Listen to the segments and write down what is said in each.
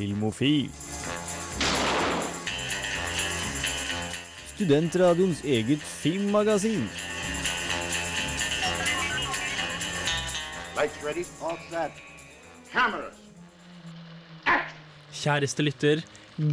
Filmofil. Studentradioens eget filmmagasin. Kjæreste lytter,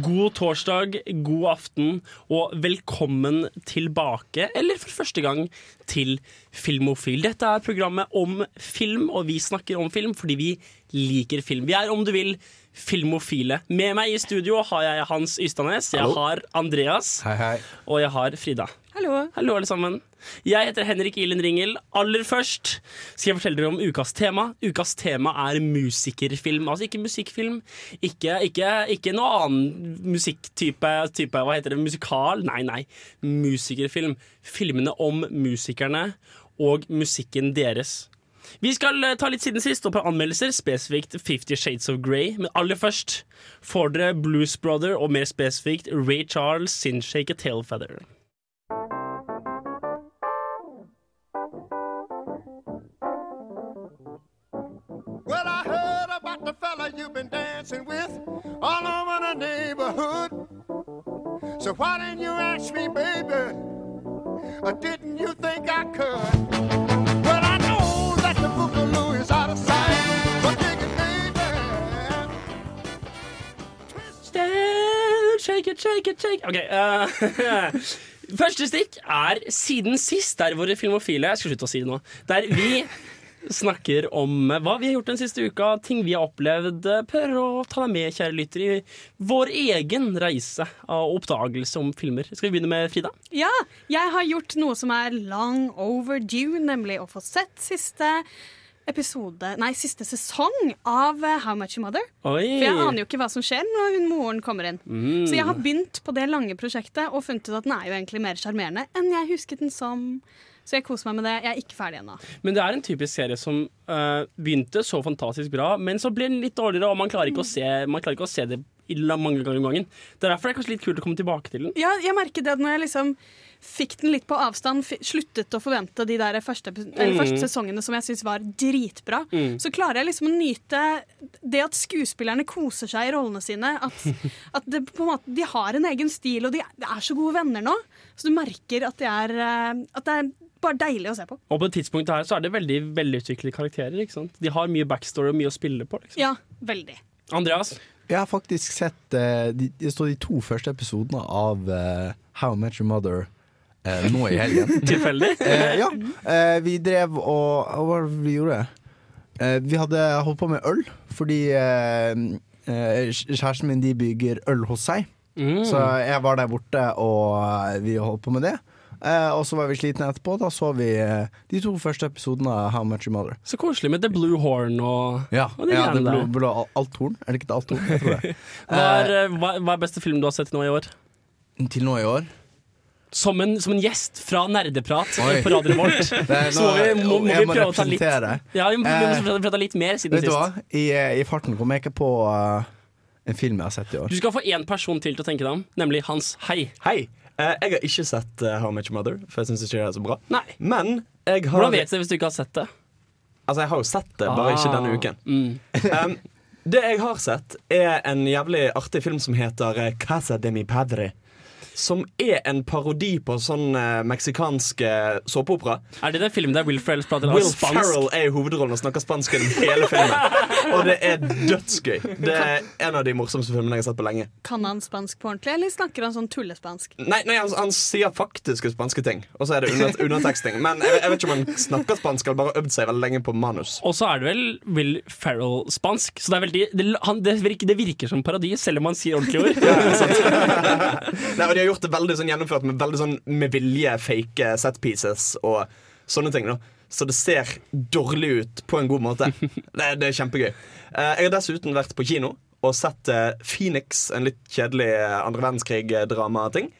god torsdag, god aften og velkommen tilbake, eller for første gang, til Filmofil. Dette er programmet om film, og vi snakker om film fordi vi liker film. Vi er, om du vil, filmofile. Med meg i studio har jeg Hans Ystadnes, jeg har Andreas, Hei, hei. og jeg har Frida. Hallo. Hallo, alle sammen. Jeg heter Henrik Ilen Ringel. Aller først skal jeg fortelle dere om ukas tema. Ukas tema er musikerfilm. Altså ikke musikkfilm, ikke, ikke, ikke noe annen musikktype type, Hva heter det? Musikal? Nei, nei. Musikerfilm. Filmene om musikerne og musikken deres. Vi skal eh, ta litt siden sist og på anmeldelser, spesifikt Fifty Shades of Grey. Men aller først får dere Blues Brother og mer spesifikt Ray Charles sin Shake a Tail Feather. Well, I heard about the fella you've been dancing with all over the neighborhood. So why didn't you ask me, baby? Or didn't you think I could? Shake it, shake it, shake Ok, uh, Første stikk er siden sist, der våre filmofile Jeg skal slutte å si det nå. Der vi snakker om hva vi har gjort den siste uka, ting vi har opplevd. Prøver å ta deg med, kjære lytter, i vår egen reise av oppdagelse om filmer. Skal vi begynne med Frida? Ja, jeg har gjort noe som er long overdue, nemlig å få sett siste episode Nei, siste sesong av eh, How Much Your Mother. Oi! For jeg aner jo ikke hva som skjer når hun moren kommer inn. Mm. Så jeg har begynt på det lange prosjektet og funnet ut at den er jo egentlig mer sjarmerende enn jeg husket den som. Så jeg koser meg med det. Jeg er ikke ferdig ennå. Men det er en typisk serie som uh, begynte så fantastisk bra, men så blir den litt dårligere, og man klarer ikke å se, man klarer ikke å se det mange ganger om gangen. Det er derfor det er kanskje litt kult å komme tilbake til den. Ja, jeg merker det at når jeg liksom fikk den litt på avstand, sluttet å forvente de der første, eller Mm. første sesongene som jeg syns var dritbra, så klarer jeg liksom å nyte det at skuespillerne koser seg i rollene sine. At, at det, måte, de har en egen stil, og de, er- er så gode venner nå. Så du merker at, det er, eh, at det er bare deilig å se på. Og på det tidspunktet her så er det veldig velutviklede karakterer. ikke sant? De har mye backstory og mye å spille på. liksom. Ja, veldig. Andreas? Jeg har faktisk sett uh, de, Det står de to første episodene av uh, How Met Your Mother uh, nå i helgen. Tilfeldig? Ja. Vi drev og Hva var det vi gjorde? Vi hadde holdt på med øl, fordi kjæresten min de bygger øl hos seg. Mm. Så jeg var der borte, og vi holdt på med det. Eh, og så var vi slitne etterpå. Da så vi eh, de to første episodene av How Much Your Mother. Så koselig med The Blue Horn og Ja, Og de ja det blå, blå alt horn. Er det ikke det althorn? Jeg tror det. hva er, eh, hva, hva er beste film du har sett nå i år? Til nå i år. Som en, som en gjest fra Nerdeprat Oi. på Radio Revolt. Er Så må vi, må, må vi prøve å ta litt. Ja, vi må, vi Eh, må å ta litt mer siden Vet du hva? I, eh, I farten kom jeg ikke på uh, en film jeg har sett i år. Du skal få én person til til å tenke deg om, nemlig Hans Hei. Hei. Eh, jeg har ikke sett eh, How Much Mother, for jeg syns ikke det er så bra. Nei. Men jeg har Hvordan vet du det hvis du ikke har sett det? Altså, jeg har jo sett det, bare ikke denne Ah. uken. Mm. Um, det jeg har sett, er en jævlig artig film som heter eh, Casa de mi padre. Som er en parodi på sånn uh, meksikansk såpeopera. Er det den filmen der Will Ferrell prater Will? Ferrell er i hovedrollen og snakker spansk gjennom hele filmen. Og det er dødsgøy. Det er en av de morsomste filmene jeg har sett på lenge. Kan han spansk på ordentlig, eller snakker han sånn tullespansk? Nei, nei han, han sier faktiske spanske ting, og så er det under, underteksting. Men jeg, jeg vet ikke om han snakker spansk eller bare har øvd seg veldig lenge på manus. Og så er det vel Will Ferrell-spansk, så det, er veldig, det, han, det, virker, det virker som paradis, selv om han sier ordentlige ord. Nei, og De har gjort det veldig sånn gjennomført med veldig sånn med vilje fake set pieces og sånne ting. da Så det ser dårlig ut på en god måte. Det, det er kjempegøy. Eh, Jeg har dessuten vært på kino og sett eh, Phoenix, en litt kjedelig eh, andre verdenskrig-dramating.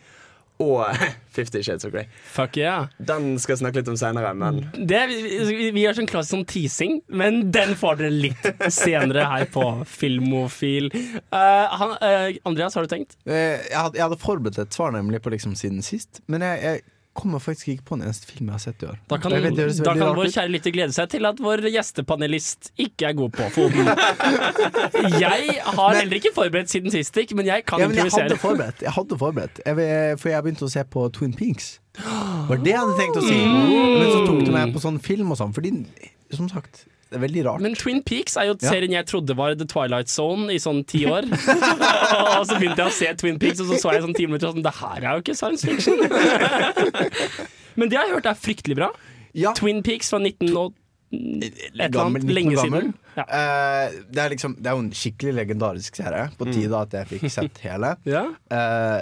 Og Fifty Shades of Grey. Fuck yeah. Den skal jeg snakke litt om seinere, men Det, vi, vi gjør sånn klassisk sånn teasing, men den får dere litt senere her på Filmofil. Uh, han, uh, Andreas, har du tenkt? Uh, jeg, hadde, jeg hadde forberedt et svar nemlig på liksom siden sist, men jeg, jeg kommer faktisk ikke på en eneste film jeg har sett i år. Da kan, vet da kan vår kjære lytter glede seg til at vår gjestepanelist ikke er god på foten. Jeg har heller ikke forberedt siden sist, men jeg kan Ja, men jeg hadde improvisere. forberedt. Jeg hadde forberedt jeg, For jeg begynte å se på Twin Pinks. Det var det jeg hadde tenkt å si. Men så tok du meg på sånn film og sånn, fordi som sagt, det er veldig rart. Men Twin Peaks er jo Ja. serien jeg trodde var The Twilight Zone i sånn ti år. og så begynte jeg å se Twin Peaks, og så så jeg sånn ti minutter og sånn Det her er jo ikke science fiction. Men det jeg har jeg hørt er fryktelig bra. ja, Twin Peaks fra 19 og et eller gammel, annet lenge siden. Ja. Uh, det, er liksom, det er jo en skikkelig legendarisk serie. På tide at jeg fikk sett hele. Ja. uh,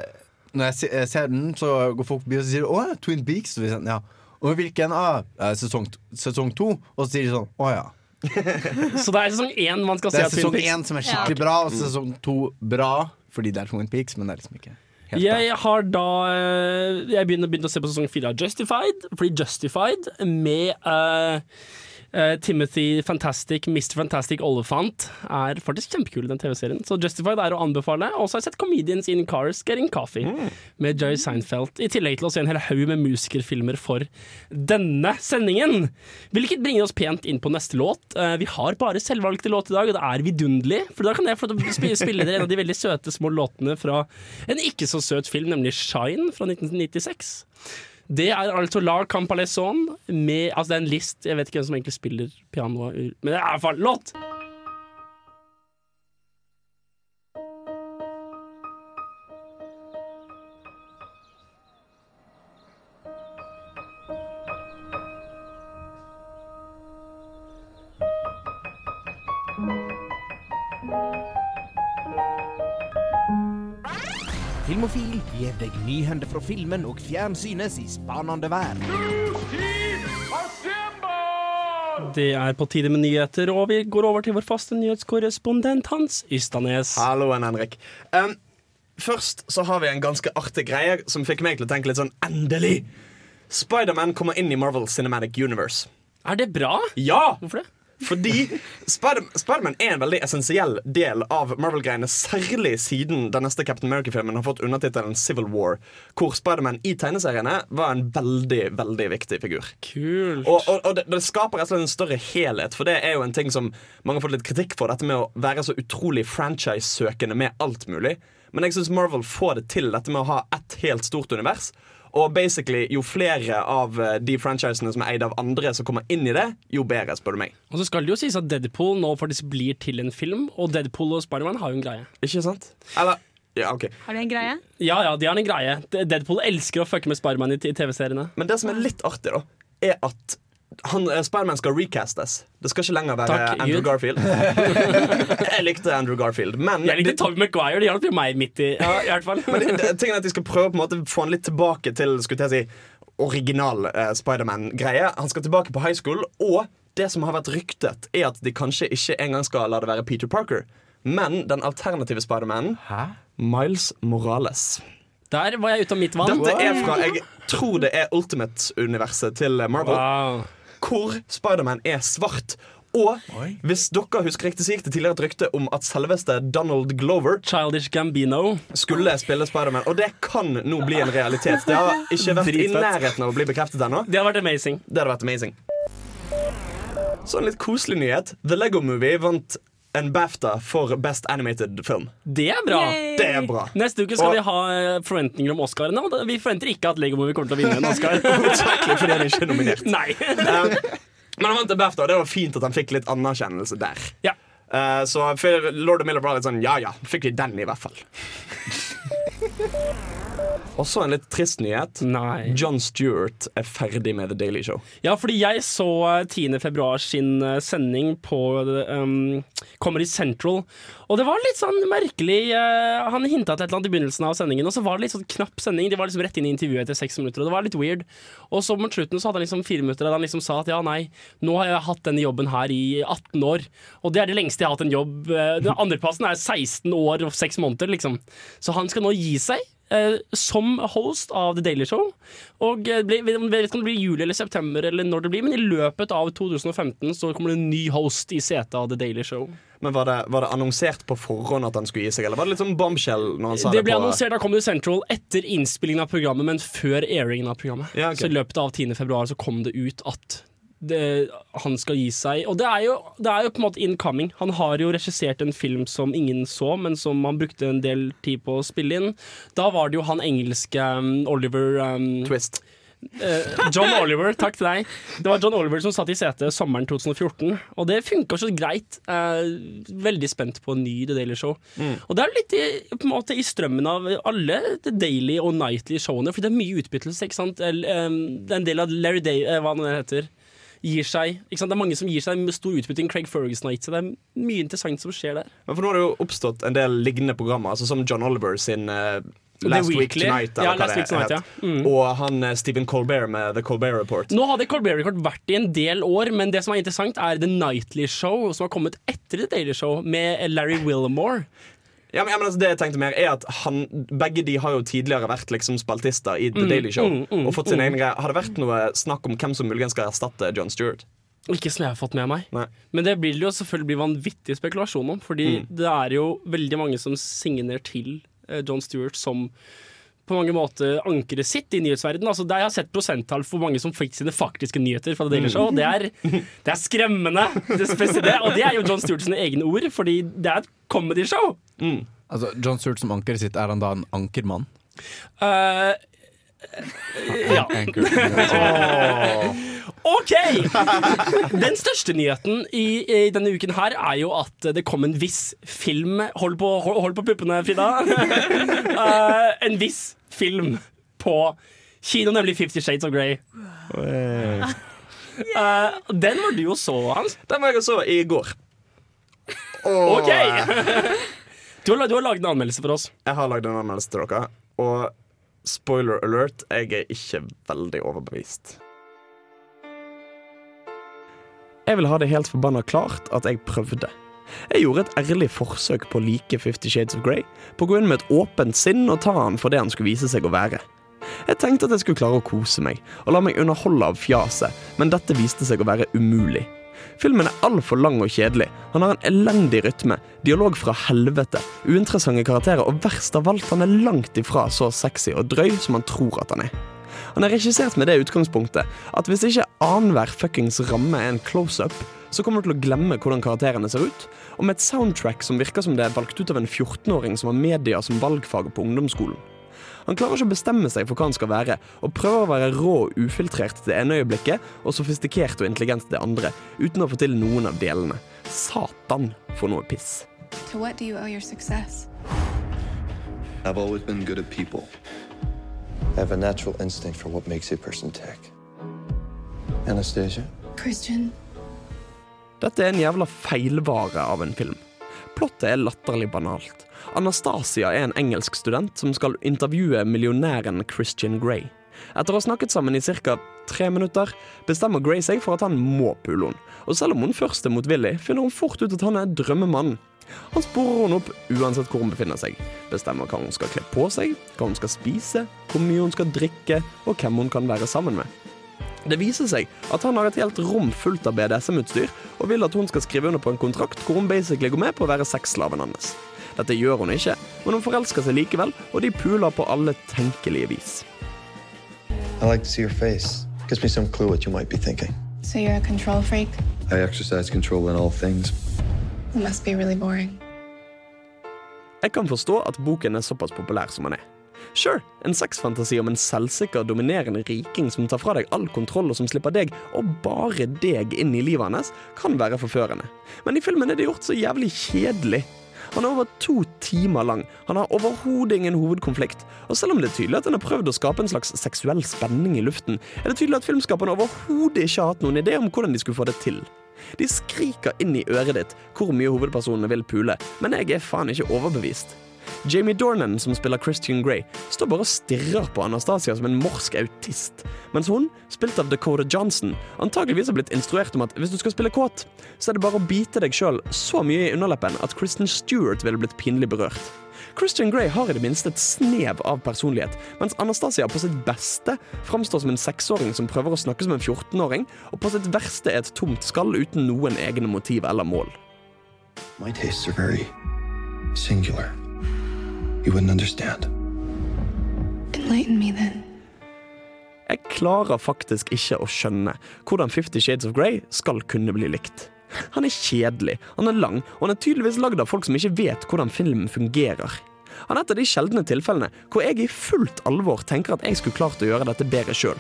når jeg se- jeg ser den, så går folk forbi og sier 'Å, Twin Peaks'. Og, vi sier, ja. Og hvilken? Ah, eh, sesong, sesong to. Og så sier de sånn 'Å ja'. Så det er sesong én man skal Det se er av Twin sesong Peaks. én som er skikkelig bra, og sesong to bra fordi det er Twin Peaks, men det er liksom ikke helt bra. Jeg har da eh, Jeg begynner, begynte å se på sesong fire av Justified. Fordi Justified med eh, Timothy Fantastic, Mr. Fantastic Olefant er faktisk kjempekul i den TV-serien. Så Justified er å anbefale. Og så har jeg sett Comedians in Cars Getting Coffee med Joy Seinfeld. I tillegg til å se en hel haug med musikerfilmer for denne sendingen. Hvilket bringer oss pent inn på neste låt. Eh, vi har bare selvvalgte låt i dag, og det er vidunderlig. For da kan jeg få spille dere en av de veldig søte små låtene fra en ikke så søt film, nemlig Shine fra 1996. Det er altså La Campalaison med Altså, det er en list. Jeg vet ikke hvem som egentlig spiller piano, men det er i hvert fall låt! Filmofil deg nyhender fra filmen og fjernsynets i spanende verden. Det er på tide med nyheter, og vi går over til vår faste nyhetskorrespondent Hans Ystanes. Halloen, Henrik. Um, først så har vi en ganske artig greie som fikk meg til å tenke litt sånn Endelig! Spiderman kommer inn i Marvel Cinematic Universe. Er det bra? Ja! Hvorfor det? Fordi Spider Spiderman er en veldig essensiell del av Marvel-greiene, særlig siden den neste Captain America-filmen har fått undertittelen Civil War, hvor Spiderman i tegneseriene var en veldig, veldig viktig figur. Kult. Og, og, og det, det skaper rett og slett en større helhet, for det er jo en ting som mange har fått litt kritikk for, dette med å være så utrolig franchise-søkende med alt mulig. Men jeg syns Marvel får det til, dette med å ha ett helt stort univers. Og basically, jo flere av eh, de franchisene som er eid av andre, som kommer inn i det, jo bedre, spør du meg. Og så skal det jo sies at Deadpool nå faktisk blir til en film, og Deadpool og Spiderman har jo en greie. Ikke sant? Eller Ja, OK. Har de en greie? Ja ja, de har en greie. Deadpool elsker å fucke med Spiderman i TV-seriene. Men det som er litt artig, da, er at han, eh, Spiderman skal recastes. Det skal ikke lenger være Takk, Andrew Gud. Garfield. jeg likte Andrew Garfield, men Jeg likte Tobey McGuire. Det hjalp jo meg midt i Ja, i hvert fall. Men det, det, tingen er at de skal prøve på en måte få han litt tilbake til skulle jeg si, original eh, Spiderman-greie. Han skal tilbake på high school, og det som har vært ryktet, er at de kanskje ikke engang skal la det være Peter Parker, men den alternative Spidermanen, Miles Morales. Der var jeg ute av mitt vann. Dette er fra jeg tror det er Ultimate-universet til Marvel, Wow. Hvor Spiderman er svart. Og hvis dere husker riktig, så gikk det tidligere et rykte om at selveste Donald Glover Childish Gambino. skulle spille Spiderman, og det kan nå bli en realitet. Det har ikke vært i nærheten av å bli bekreftet ennå. Det har vært amazing. Det hadde vært amazing. Så en litt koselig nyhet. The Lego Movie vant en BAFTA for Best Animated Film. Det er bra. Det er bra. Neste uke skal Og- vi ha eh, forventninger om Oscarene, og vi forventer ikke at Lego Movie kommer til å vinne en Oscar. Hovedsakelig fordi han ikke er nominert. Nei. uh, men han vant en BAFTA, og det var fint at han fikk litt anerkjennelse der. Ja. Uh, så for Lord of Miller var litt sånn ja ja, fikk vi den i hvert fall. Og så en litt trist nyhet. Nei. John Stewart er ferdig med The Daily Show. Ja, fordi jeg så eh, 10. februar sin eh, sending på um, Comedy Central, og det var litt sånn merkelig. Uh, han hinta til et eller annet i begynnelsen av sendingen, og så var det litt sånn knapp sending. De var liksom rett inn i intervjuet etter seks minutter, og det var litt weird. Og så mot slutten så hadde han liksom fire minutter der han liksom sa at ja, nei, nå har jeg hatt denne jobben her i 18 år, og det er det lengste jeg har hatt en jobb. Eh, Den andreplassen er 16 år og 6 måneder, liksom. Så han skal nå gi seg. Eh, som host av The Daily Show. Og eh, Jeg vet ikke om det blir juli eller september, eller når det blir men i løpet av 2015 så kommer det en ny host i setet av The Daily Show. Men var det, var det annonsert på forhånd at han skulle gi seg, eller var det litt sånn bombshell når han sa det, Det ble annonsert av Comedy Central etter innspillingen av programmet, men før airingen av programmet. Ja, okay. Så i løpet av 10. februar så kom det ut at det, han skal gi seg. Og det er, jo, det er jo på en måte incoming. Han har jo regissert en film som ingen så, men som han brukte en del tid på å spille inn. Da var det jo han engelske um, Oliver um, Twist? Eh, John Oliver, takk til deg. Det var John Oliver som satt i setet sommeren 2014, og det funka så greit. Eh, veldig spent på en ny The Daily Show. Og det er litt i, på en måte i strømmen av alle The Daily og Nightly showene, for det er mye utbyttelse. ikke sant? Det er en del av Larry Day, eh, hva det heter. Gir seg. Det er mange som gir seg med stor utbytting. Craig Ferguson har gitt seg. Det er mye interessant som skjer der. Men for nå har det jo oppstått en del lignende programmer, altså som John Oliver sin uh, Last Week. Tonight, Ja, Last Week Tonight, ja. Mm. Og han eh, Stephen Colbert med The Colbert Report. Nå hadde Colbert Report vært i en del år, men det som er interessant, er The Nightly Show, som har kommet etter The Daily Show, med Larry Wilmore. Ja, men, ja, men altså, det jeg tenkte mer er at han, Begge de har jo tidligere vært liksom spaltister i The Daily Show. mm, mm, og fått sin egen greie Har det vært noe snakk om hvem som muligens skal erstatte John Stewart? Ikke som jeg har fått med meg. Nei. Men det blir det jo selvfølgelig vanvittig spekulasjon om. Fordi Mm. det er jo veldig mange som signer til eh, John Stewart som på mange måter ankeret sitt i nyhetsverdenen. Altså, der jeg har sett prosenttall for mange som fikk sine faktiske nyheter fra The Daily Show. Det er, det er skremmende. Det spesielle, og det er jo John Stewart sine egne ord, fordi det er et comedy-show. Altså, John Stewart som ankeret sitt, er han da en ankermann? Uh, ja. OK! Den største nyheten i, i denne uken her er jo at det kom en viss film Hold på, hold, hold på puppene, Frida. Uh, en viss film på kino, nemlig Fifty Shades of Grey. Uh, den var du jo så, Hans. Den var jeg og så i går. OK! Du har, du har laget en anmeldelse for oss. Jeg har lagd en anmeldelse til dere, og spoiler alert, jeg er ikke veldig overbevist. Jeg vil ha det helt forbanna klart at jeg prøvde. Jeg gjorde et ærlig forsøk på å like Fifty Shades of Grey, på å gå inn med et åpent sinn og ta han for det han skulle vise seg å være. Jeg tenkte at jeg skulle klare å kose meg, og la meg underholde av fjaset, men dette viste seg å være umulig. Filmen er altfor lang og kjedelig. Han har en elendig rytme, dialog fra helvete, uinteressante karakterer, og verst av alt, han er langt ifra så sexy og drøy som han tror at han er. Han er regissert med det utgangspunktet at hvis ikke annenhver fuckings ramme er en close-up, så kommer du til å glemme hvordan karakterene ser ut, og med et soundtrack som virker som det er valgt ut av en 14-åring som har media som valgfag på ungdomsskolen. Han klarer ikke å bestemme seg for hva han skal være, og prøver å være rå og ufiltrert det ene øyeblikket og sofistikert og intelligent det andre, uten å få til noen av delene. Satan for noe piss. To what do you owe your success? I've always been good at people. I have a natural instinct for what makes a person tick. Anastasia? Christian, Dette er en jævla feilvare av en film. Plottet er latterlig banalt. Anastasia er en engelsk student som skal intervjue millionæren Christian Grey. Etter å ha snakket sammen i ca. tre minutter, bestemmer Grey seg for at han må pule henne. Og selv om hun først er motvillig, finner hun fort ut at han er drømmemannen. Han sporer henne opp uansett hvor hun befinner seg. Bestemmer hva hun skal kle på seg, hva hun skal spise, hvor mye hun skal drikke, og hvem hun kan være sammen med. Det viser seg at han har et helt rom fullt av BDSM-utstyr, og vil at hun skal skrive under på en kontrakt hvor hun basically går med på å være sexslaven hans. Dette gjør hun ikke, men hun forelsker seg likevel, og de puler på alle tenkelige vis. I like to see your face. Gives me some clue what you might be thinking. so you're a control freak? I exercise control in all things. It must be really boring. Jeg kan forstå at boken er såpass populær som den er. Sure, en sexfantasi om en selvsikker, dominerende riking som tar fra deg all kontroll og som slipper deg, og bare deg, inn i livet hans, kan være forførende. Men i filmen er det gjort så jævlig kjedelig. Han er over to timer lang, han har overhodet ingen hovedkonflikt, og selv om det er tydelig at han har prøvd å skape en slags seksuell spenning i luften, er det tydelig at filmskaperne overhodet ikke har hatt noen idé om hvordan de skulle få det til. De skriker inn i øret ditt hvor mye hovedpersonene vil pule, men jeg er faen ikke overbevist. Jamie Dornan, som spiller Christian Grey, står bare og stirrer på Anastasia som en morsk autist, mens hun, spilt av Dakota Johnson, antageligvis har blitt instruert om at hvis du skal spille kåt, så er det bare å bite deg sjøl så mye i underleppen at Kristen Stewart ville blitt pinlig berørt. Christian Grey har i det minste et snev av personlighet, mens Anastasia på sitt beste framstår som en seksåring som prøver å snakke som en 14-åring, og på sitt verste er et tomt skall uten noen egne motiv eller mål. My tastes are very singular. You wouldn't understand. Enlighten me then. Jeg klarer faktisk ikke å skjønne hvordan Fifty Shades of Grey skal kunne bli likt. Han er kjedelig, han er lang, og han er tydeligvis lagd av folk som ikke vet hvordan filmen fungerer. Han er et av de sjeldne tilfellene hvor jeg i fullt alvor tenker at jeg skulle klart å gjøre dette bedre sjøl.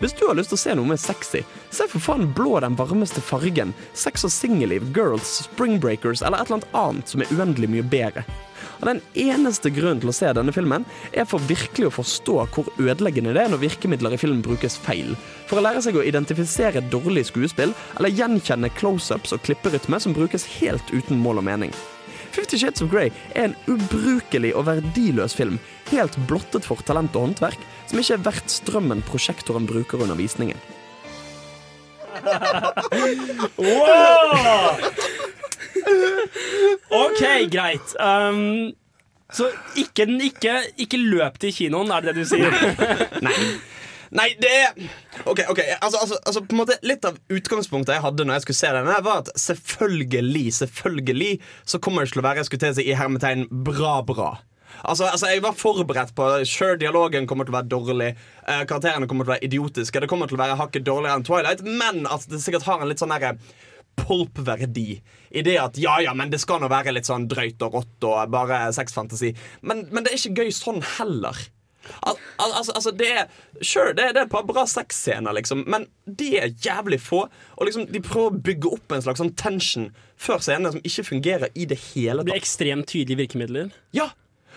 Hvis du har lyst til å se noe mer sexy, se for faen blå den varmeste fargen, sex og singelliv, girls, springbreakers eller et eller annet annet som er uendelig mye bedre. Og Den eneste grunnen til å se denne filmen er for virkelig å forstå hvor ødeleggende det er når virkemidler i film brukes feil. For å lære seg å identifisere dårlig skuespill eller gjenkjenne close-ups og klipperytme som brukes helt uten mål og mening. Fifty Shades of Grey er en ubrukelig og verdiløs film, helt blottet for talent og håndverk, som ikke er verdt strømmen prosjektoren bruker under visningen. Wow! OK, greit. Um, så ikke, ikke, ikke løp til kinoen, er det det du sier? Nei. Nei, det Ok, ok altså, altså, altså på en måte Litt av utgangspunktet jeg hadde når jeg skulle se denne, var at selvfølgelig, selvfølgelig så kommer det til å være jeg skulle til å si i hermetegn bra, bra. Altså, altså, Jeg var forberedt på Sure, dialogen kommer til å være dårlig. Eh, karakterene kommer til å være idiotiske. Det kommer til å være hakket dårligere enn Twilight, men at det sikkert har en litt sånn derre pulp-verdi i det at ja, ja, men det skal nå være litt sånn drøyt og rått og bare sexfantasi. Men, men det er ikke gøy sånn heller. Al al altså, altså, det er Sure, det, det er et par bra sexscener, liksom, men de er jævlig få. Og liksom, de prøver å bygge opp en slags sånn tension før scenene som ikke fungerer i det hele Det blir ekstremt tydelige virkemidler. Ja,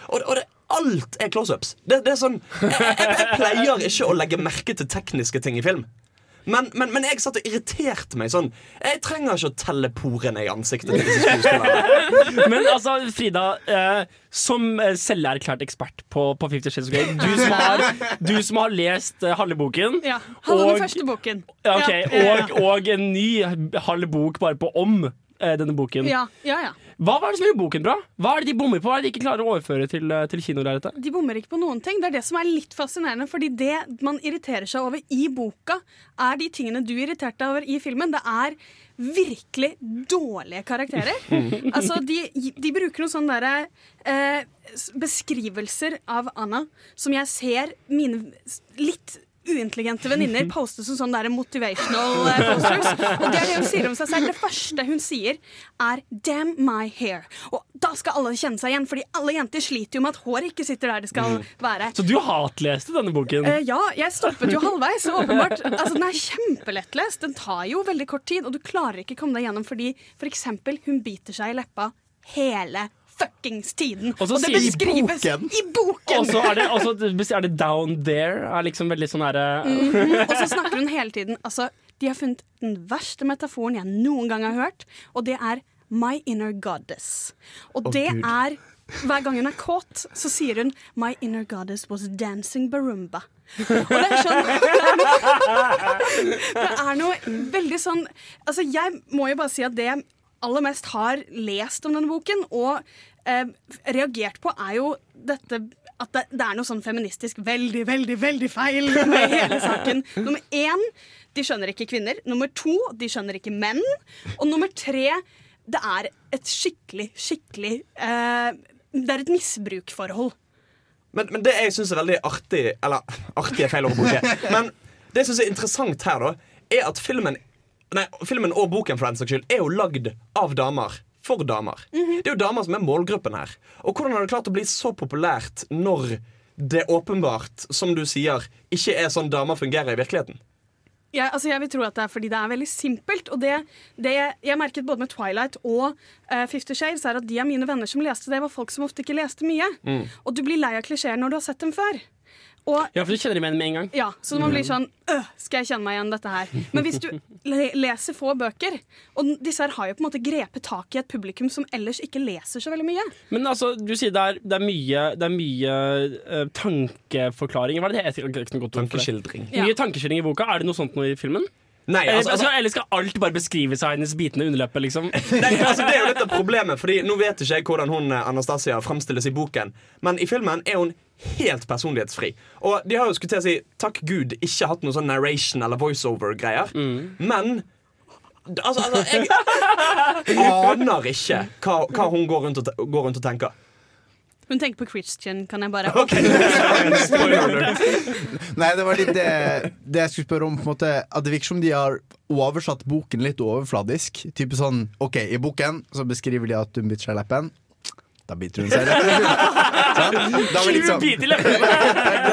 og, og det, alt er close-ups. Det, det er sånn jeg, jeg, jeg pleier ikke å legge merke til tekniske ting i film. Men, men, men jeg satt og irriterte meg sånn. Jeg trenger ikke å telle porene i ansiktet disse. Men altså, Frida, eh, som selverklært ekspert på, på Fifty Shades of Grey, du som har, du som har lest eh, halve boken Ja, Halve den første boken. ja, ok, Ja, ja, ja. og, og en ny halv bok bare på om eh, denne boken. Ja, ja, ja. Hva var det som gjorde boken bra? Hva er det de bommer på? Hva er det de ikke klarer å overføre til, eh, til kinolerretet? De bommer ikke på noen ting. Det er det som er litt fascinerende. Fordi det man irriterer seg over i boka, er de tingene du irriterte deg over i filmen. Det er virkelig dårlige karakterer. altså, de, de bruker noen sånne derre eh, beskrivelser av Anna som jeg ser mine litt uintelligente venninner poste som sånne der motivational eh, posters. Og det er det hun sier om seg selv. Det første hun sier, er 'damn my hair'. Og da skal alle kjenne seg igjen, fordi alle jenter sliter jo med at håret ikke sitter der det skal være. Så du hatleste denne boken? Uh, ja, jeg stoppet jo halvveis. Åpenbart, altså Den er kjempelettlest. Den tar jo veldig kort tid, og du klarer ikke komme deg gjennom fordi for eksempel, hun biter seg i leppa hele fuckings tiden. Og så det beskrives I boken. i boken! Og så er det, og så er det 'down there'. Er liksom veldig sånn herre Mhm, Og så snakker hun hele tiden Altså, De har funnet den verste metaforen jeg noen gang har hørt, og det er 'my inner goddess'. Og det Gud. er Hver gang hun er kåt, så sier hun 'my inner goddess was dancing barumba'. Og det er sånn Det er noe veldig sånn Altså, jeg må jo bare si at det aller mest har lest om denne boken, og eh, reagert på, er jo dette at det, det er noe sånn feministisk veldig, veldig, veldig feil med hele saken. Nummer én, de skjønner ikke kvinner. Nummer to, de skjønner ikke menn. Og nummer tre, det er et skikkelig, skikkelig eh, Det er et misbrukforhold. Men, men det jeg syns er veldig artig Eller artig er feil ord å bruke. Men det jeg syns er interessant her, da, er at filmen Nei, filmen og boken for den saks skyld er jo lagd av damer. For damer. Det er jo damer som er målgruppen her. Og hvordan har det klart å bli så populært når det åpenbart, som du sier, ikke er sånn damer fungerer i virkeligheten? Ja, altså jeg vil tro at det er fordi det er veldig simpelt. Og det, det jeg merket både med Twilight og uh, Fifty Shades, er at de av mine venner som leste det, var folk som ofte ikke leste mye. Og du blir lei av klisjeer når du har sett dem før. Og Ja, for du kjenner dem igjen med en gang. ja, Så man blir sånn øh, Skal jeg kjenne meg igjen dette her? Men hvis du le leser få bøker Og disse her har jo på en måte grepet tak i et publikum som ellers ikke leser så veldig mye. Men altså, du sier det er, det er mye, det er mye uh, tankeforklaringer. Hva er det det heter? Tankeskildring. Ja. Mye tankeskildring i boka. Er det noe sånt noe i filmen? Nei, Eller, altså, altså, eller skal alt bare beskrives av hennes bitende underleppe, liksom? nei, altså Det er jo litt av problemet, Fordi nå vet ikke jeg hvordan hun eh, Anastasia fremstilles i boken. Men i filmen er hun helt personlighetsfri. Og de har jo skulle til å si takk Gud ikke hatt noe sånn narration eller voiceover-greier. Men Altså, altså jeg aner ikke hva, hva hun går rundt, og, går rundt og tenker. Hun tenker på Christian, kan jeg bare Nei, det var litt det, det jeg skulle spørre om. på en måte At Det virker som de har oversatt boken litt overfladisk. Type sånn, ok, I boken så beskriver de at hun bytter seg leppen. Da biter hun seg i leppene. Sånn? Da liksom- bit i leppene!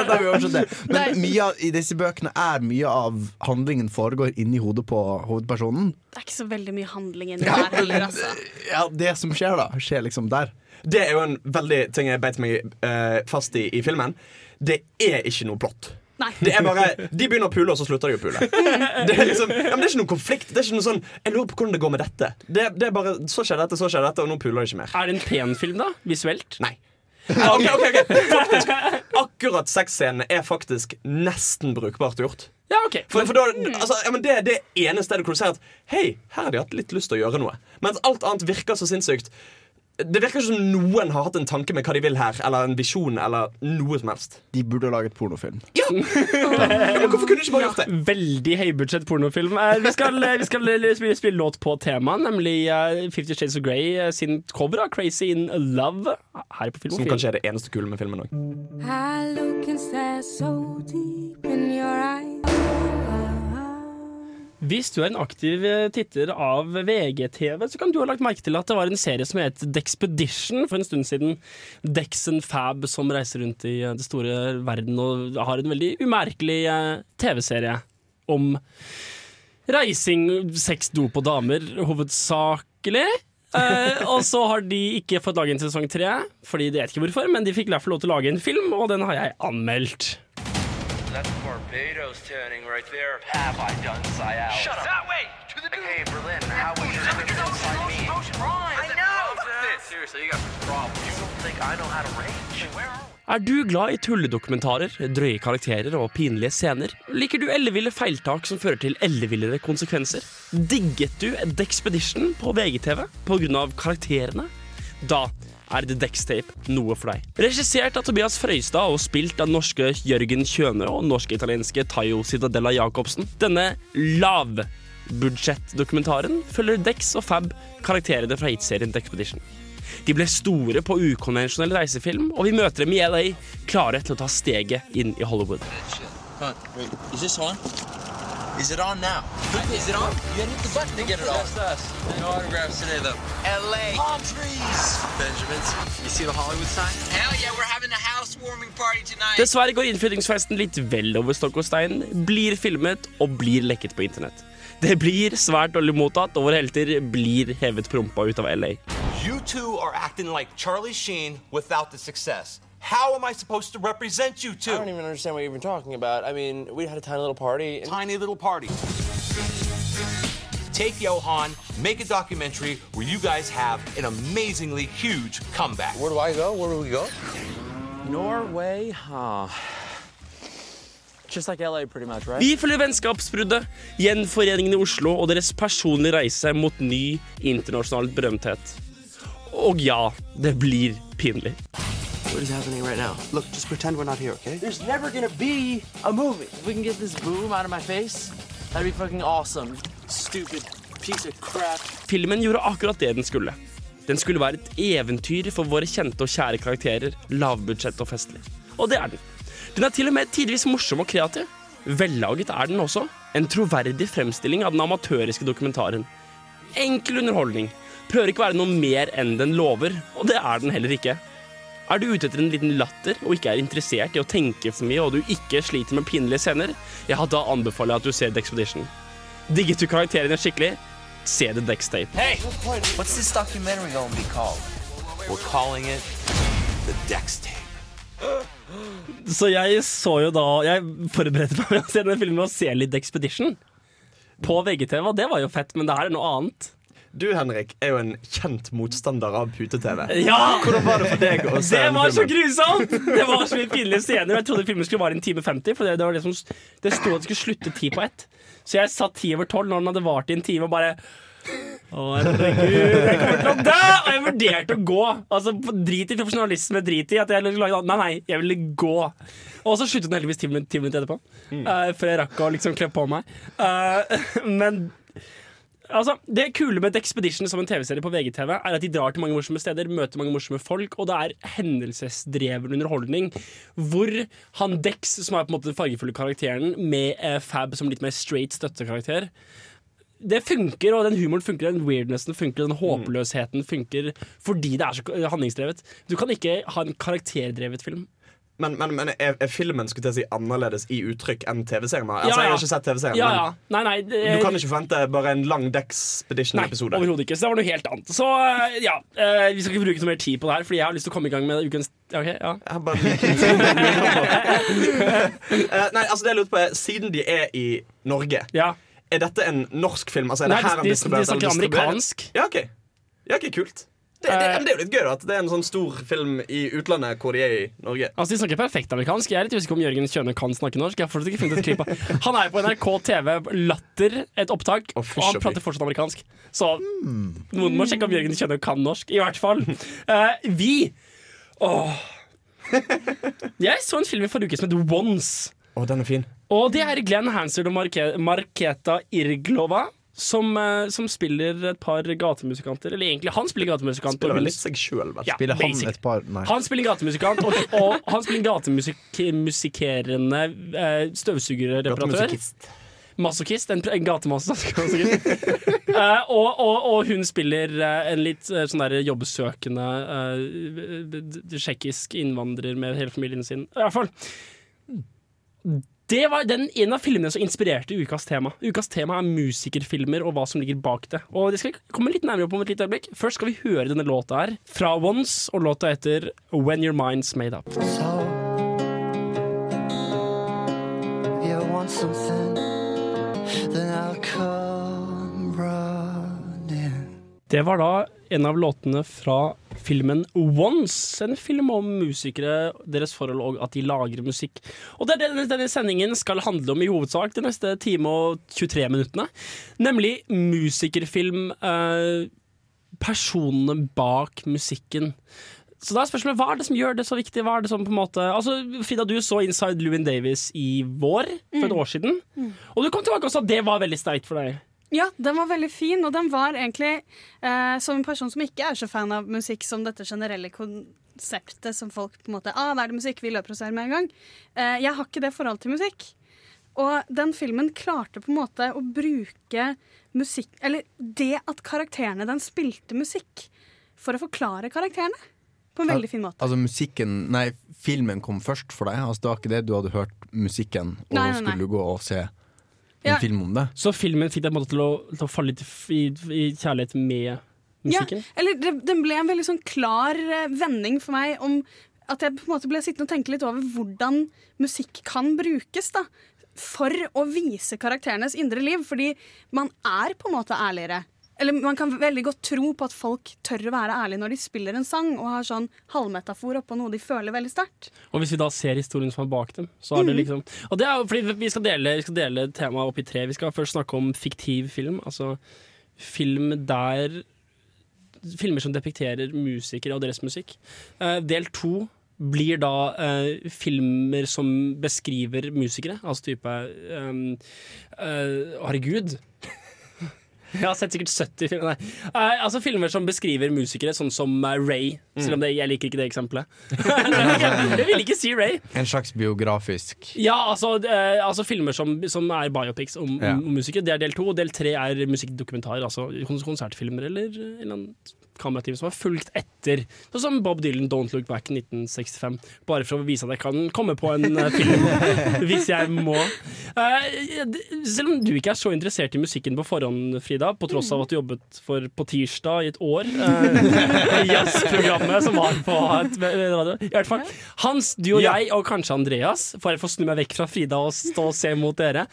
Har vi oversatt det. Men mye av, i disse bøkene er mye av handlingen foregår inni hodet på hovedpersonen. Det er ikke så veldig mye handling inni der heller, altså. Ja, Det som skjer, da, skjer liksom der. Det er jo en veldig ting jeg beit meg uh, fast i i filmen. Det er ikke noe plott. Nei. Det er bare, De begynner å pule, og så slutter de å pule. Det er, liksom, ja, men det er ikke noen konflikt. Det er ikke noe sånn, Jeg lurer på hvordan det går med dette. Det, det er bare, Så skjer dette, så skjer dette, og nå puler de ikke mer. Er det en pen film, da? Visuelt? Nei. Ok, ok, ok Faktisk, Akkurat sexscenene er faktisk nesten brukbart gjort. Ja, ok For, for da, altså, ja, men Det er det ene stedet hvor du ser at Hei, her har de hatt litt lyst til å gjøre noe. Mens alt annet virker så sinnssykt. Det virker ikke som noen har hatt en tanke med hva de vil her, eller en visjon, eller noe som helst. De burde ha laget pornofilm. Ja, men Hvorfor kunne du ikke bare gjort det? Veldig høybudsjett pornofilm. Eh, Vi skal, vi skal spille, spille låt på temaet, nemlig eh, Fifty Shades of Grey eh, sin cover av Crazy in Love. Her på filmen Som kanskje er det eneste kule med filmen òg. I look and stare so deep in your eyes. Hvis du er en aktiv eh, titter av VGTV, så kan du ha lagt merke til at det var en serie som het Dexpedition for en stund siden. Dex and Fab som reiser rundt i eh, det store verden og har en veldig umerkelig eh, TV-serie om reising, sex, dop og damer, hovedsakelig. Eh, og så har de ikke fått lage en sesong tre, fordi de vet ikke hvorfor, men de fikk i hvert fall lov til å lage en film, og den har jeg anmeldt. That's Barbados turning right there. Have I done Sial? Shut up. That way! To the Hey, Berlin, how was your trip inside me? I know! Seriously, you got some problems. You don't think I know how to range? Where are we? Er du glad i tulledokumentarer, drøye karakterer og pinlige scener? Liker du elleville feiltak som fører til ellevillere konsekvenser? Digget du Dexpedition på VGTV pga. karakterene? Da er The Dextape noe for deg. Regissert av Tobias Frøystad og spilt av norske Jørgen Kjøne og norsk-italienske Tayo Citadella Jacobsen. Denne lavbudsjettdokumentaren følger Dex og Fab karakterene fra hitserien Dexpedition. De ble store på ukonvensjonell reisefilm, og vi møter dem i LA, klare til å ta steget inn i Hollywood. Huh, wait, is this on? Is it on now? Is it on? You gotta hit the button to get it on. That's us. No autographs today, though. L.A. Palm trees. Benjamins. You see the Hollywood sign? Hell yeah, we're having a housewarming party tonight. Dessverre går innflyttingsfesten litt vel over stokk og stein, blir filmet og blir lekket på internett. Det blir svært dårlig mottatt, og våre helter blir hevet prompa ut av LA. You two are acting like Charlie Sheen without the success. How am I supposed to represent you two? I don't even understand what you're even talking about. I mean, we had a tiny little party. And Tiny little party. Take Johan, make a documentary where you guys have an amazingly huge comeback. Where do I go? Where do we go? Norway? Huh. Just like LA, pretty much, right? Vi følger vennskapsbruddet, gjenforeningen i Oslo og deres personlige reise mot ny internasjonal berømthet. Og ja, det blir pinlig. What is happening right now? Look, just pretend we're not here, okay? There's never gonna be a movie. If we can get this boom out of my face, that'd be fucking awesome. Stupid piece of crap. Filmen gjorde akkurat det den skulle. Den skulle være et eventyr for våre kjente og kjære karakterer, lavbudsjett og festlig. Og det er den. Den er til og med tidvis morsom og kreativ. Vellaget er den også. En troverdig fremstilling av den amatøriske dokumentaren. Enkel underholdning. Prøver ikke å være noe mer enn den lover, og det er den heller ikke. Er du ute etter en liten latter og ikke er interessert i å tenke for mye, og du ikke sliter med pinlige scener, ja, da anbefaler jeg at du ser Dexpedition. Digget du karakterene skikkelig? Se The Dextape. Hey, what's this documentary gonna be called? We're calling it the Dex Tape. Så jeg så jo da Jeg forberedte meg med å se denne filmen og se litt Expedition på VGTV, og det var jo fett, men det her er noe annet. Du Henrik, er jo en kjent motstander av pute-TV. Ja! Hvordan var det for deg å se Det var så grusomt! Det var så mye pinlige scener. Jeg trodde filmen skulle vare en time 50, for det, det var det som Det sto at det skulle slutte ti på ett. Så jeg satt ti over tolv når den hadde vart i en time, og bare å, herregud, jeg kommer til å dø! Og jeg vurderte å gå. Altså, Drit i profesjonalisme, drit i at jeg lagde Nei, nei, jeg ville gå. Og så sluttet den heldigvis ti minutter, etterpå, mm. eh, før jeg rakk å liksom kle på meg. Uh, men Altså, det kule med et Expedition som en TV-serie på VGTV er at de drar til mange morsomme steder, møter mange morsomme folk, og det er hendelsesdreven underholdning. Hvor han Dex, som er på en måte den fargefulle karakteren, med eh, Fab som litt mer straight støttekarakter det funker, og den humoren funker, den weirdnessen funker, den håpløsheten funker fordi det er så handlingsdrevet. Du kan ikke ha en karakterdrevet film. Men, men, men er, er filmen skulle jeg si, annerledes i uttrykk enn TV-serien? Altså, Ja, ja. Jeg har ikke sett TV-serien, Ja, ja. men Nei, nei, det, du kan ikke forvente bare en lang Dexpedition-episode. Overhodet ikke. Så det var noe helt annet. Så eh, ja, eh, vi skal ikke bruke noe mer tid på det her, Fordi jeg har lyst til å komme i gang med ukens Ok, ja. Jeg bare Eh, Nei, altså det jeg lurte på er Siden de er i Norge, er dette en norsk film? Altså, er det Nei, her de, de- de snakker amerikansk. Ja, ok, ja, ok, kult det, det, det, det er jo litt gøy da At det er en sånn stor film i utlandet hvor de er i Norge. Altså, De snakker perfekt amerikansk. Jeg er litt usikker om Jørgen Kjøne kan snakke norsk. Jeg har fortsatt ikke funnet et klipp av Han er på NRK TV Latter, et opptak, og han fysj og fy. prater fortsatt amerikansk. Så noen må sjekke om Jørgen Kjøne kan norsk. I hvert fall. Uh, vi Åh. Jeg så en film i forrige uke som heter Once. Oh, den er fin. Og det er Glenn Hansard og Marke Marketa Irglova. Som, eh, som spiller et par gatemusikanter. Eller egentlig, han spiller gatemusikant. Spiller vel litt seg sjøl. Ja, Spiller han basic. et par Nei. Han spiller gatemusikant, og, og han spiller gatemusikerende eh, støvsugerreparatør. Masochist. En, en gatemasochist. uh, og, og, og hun spiller eh, en litt eh, sånn der jobbsøkende eh, d- tsjekkisk innvandrer med hele familien sin. I hvert fall. Det var den, en av filmene som inspirerte ukas tema. Ukas tema er musikerfilmer og hva som ligger bak det. Og det skal vi komme litt nærmere på om et lite øyeblikk. Først skal vi høre denne låta her, fra Once, og låta heter When Your Mind's Made Up. So You want something, then I'll running. Det var da en av låtene fra filmen Once. En film om musikere, deres forhold og at de lager musikk. Og det er det denne, sendingen skal handle om i hovedsak de neste time og 23 minuttene. Nemlig musikerfilm. Eh, personene bak musikken. Så da er spørsmålet, Hva er det som gjør det så viktig? Hva er det som på en måte Altså, Frida, du så Inside Louin Davis i vår, for et år siden. Og du kom tilbake og sa at det var veldig sterkt for deg. Ja, den var veldig fin, og den var egentlig eh, Som en person som ikke er så fan av musikk som dette generelle konseptet som folk på en måte Ah, da er det musikk, vi løper og ser med en gang. Eh, jeg har ikke det forholdet til musikk. Og den filmen klarte på en måte å bruke musikk Eller det at karakterene den spilte musikk for å forklare karakterene. På en veldig fin måte. Altså musikken Nei, filmen kom først for deg. Altså, det var ikke det du hadde hørt musikken, og Nei, nei, nei. skulle du gå og se en Ja. film om det. Så filmen fikk deg til til å falle litt i, i kjærlighet med musikken? Ja, eller det, den ble en veldig sånn klar eh, vending for meg om at jeg på en måte ble sittende og tenke litt over hvordan musikk kan brukes da, for å vise karakterenes indre liv. Fordi man er på en måte ærligere. Eller man kan veldig godt tro på at folk tør å være ærlige når de spiller en sang og har sånn halvmetafor oppå noe de føler veldig sterkt. Og hvis vi da ser historien som er bak dem, så er det Mhm. liksom Og det er fordi vi skal dele, vi skal dele temaet opp i tre. Vi skal først snakke om fiktiv film. Altså film der Filmer som depekterer musikere og deres musikk. Eh, del to blir da eh, filmer som beskriver musikere. Altså type um, eh, Herregud. Jeg har sett sikkert 70 filmer. Nei. Eh, altså filmer som beskriver musikere, sånn som uh, Ray. Selv om det, jeg liker ikke det eksempelet. jeg vil ikke si Ray. En slags biografisk Ja, altså, uh, altså filmer som, som er biopics om, Ja. om musikere. Det er del to. Og del tre er musikkdokumentarer. Altså konsertfilmer eller eller annen kamerateam som har fulgt etter. Sånn som Bob Dylan, 'Don't Look Back' 1965. Bare for å vise at jeg kan komme på en eh, film hvis jeg må. Eh, selv om du ikke er så interessert i musikken på forhånd, Frida, på tross av at du jobbet for På tirsdag i et år, uh, jazzprogrammet som var på radio. I hvert fall. Hans, du og jeg, og kanskje Andreas, for jeg får snu meg vekk fra Frida og stå og se mot dere.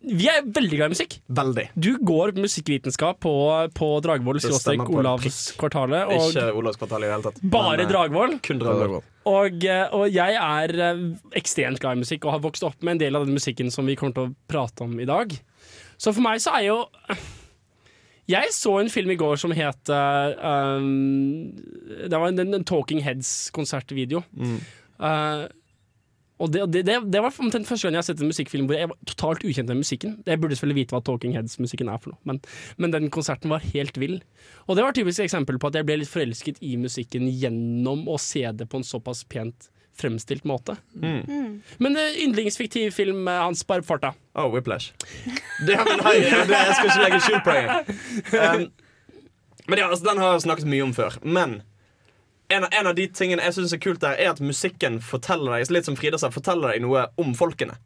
Vi er veldig glad i musikk. Veldig. Du går musikkvitenskap på, på Dragvoll, skråstrek Olavskvartalet. Ikke Olavskvartalet i det hele tatt. bare eh, Dragvoll. Kun Dragvoll. Og, eh, og jeg er eh, ekstremt glad i musikk og har vokst opp med en del av den musikken som vi kommer til å prate om i dag. Så for meg så er jo Jeg så en film i går som het um, Det var en, en Talking Heads-konsertvideo. Mm. Eh, Og det, det, det, det var omtrent første gang jeg har sett en musikkfilm hvor jeg var totalt ukjent med musikken. Jeg burde selvfølgelig vite hva Talking Heads-musikken er for noe, men, men den konserten var helt vill. Og det var et typisk eksempel på at jeg ble litt forelsket i musikken gjennom å se det på en såpass pent fremstilt måte. Mm. Men uh, yndlingsfiktiv film uh, hans, Barb farta. Oh, Whiplash. Det, men, hei, det, jeg skal ikke legge skjul på det. Um, men ja, altså, Den har jeg snakket mye om før. Men en en av de tingene jeg synes er kult der, er at musikken forteller deg litt som Frida sa, forteller deg noe om folkene.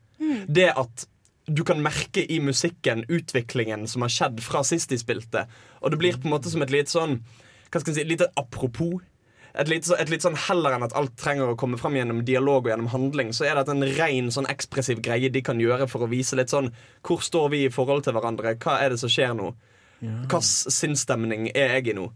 Det at du kan merke i musikken utviklingen som har skjedd fra sist de spilte. Og det blir på en måte som et lite sånn Hva skal jeg si, lite apropos. Et litt, et litt sånn Heller enn at alt trenger å komme fram gjennom dialog og gjennom handling, så er det en ren sånn ekspressiv greie de kan gjøre for å vise litt sånn Hvor står vi i forhold til hverandre? Hva er det som skjer nå? Hvilken sinnsstemning er jeg i nå?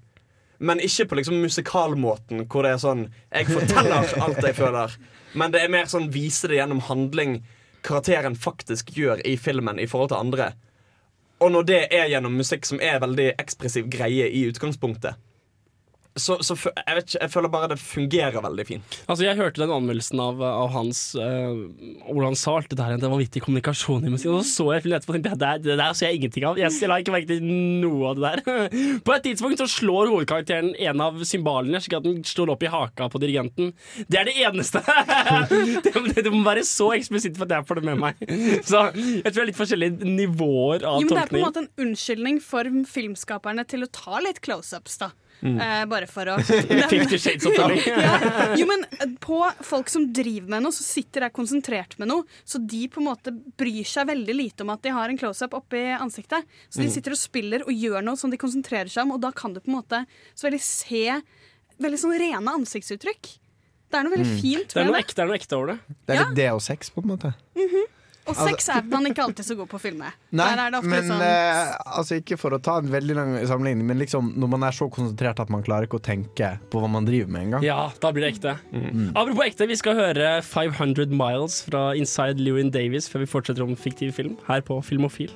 Men ikke på liksom musikalmåten, hvor det er sånn Jeg forteller alt jeg føler. Men det er mer sånn vise det gjennom handling karakteren faktisk gjør i filmen i forhold til andre. Og når det er gjennom musikk som er veldig ekspressiv greie i utgangspunktet, så, så jeg, vet ikke, jeg føler bare det fungerer veldig fint. Altså Jeg hørte den anmeldelsen av, av hans uh, Hvordan han sa alt det der Det var vittig kommunikasjon i musikken. Og så så jeg filmen etterpå og tenkte det, der- det der ser jeg ingenting av. Jeg, jeg la ikke merke til noe av det der. På et tidspunkt så slår hovedkarakteren en av symbalene, slik at den slår opp i haka på dirigenten. Det er det eneste! det, det, det må være så eksplisitt for at jeg får det med meg. Så jeg tror det er litt forskjellige nivåer av tolkning. Jo, men det er på en måte en unnskyldning for filmskaperne til å ta litt close-ups, da. Mm. Eh, bare for å Fifty Shades-oppfølging. ja. Jo, men eh, på folk som driver med noe, så sitter der konsentrert med noe, så de på en måte bryr seg veldig lite om at de har en close-up oppi ansiktet. Så de Mm. sitter og spiller og gjør noe som de konsentrerer seg om, og da kan du på en måte så veldig se veldig sånn rene ansiktsuttrykk. Det er noe veldig Mm. fint Det er noe ekte, det er noe ekte over det. Det er Ja. litt det og sex, på en måte. Mhm. Og Altså- sex er man ikke alltid så god på å filme. Nei, Der er det ofte men sånn eh, altså ikke for å ta en veldig lang sammenligning, men liksom når man er så konsentrert at man klarer ikke å tenke på hva man driver med engang. Ja, da blir det ekte. Apropos ekte, vi skal høre 500 Miles fra Inside Lewin Davis før vi fortsetter om fiktiv film her på Filmofil.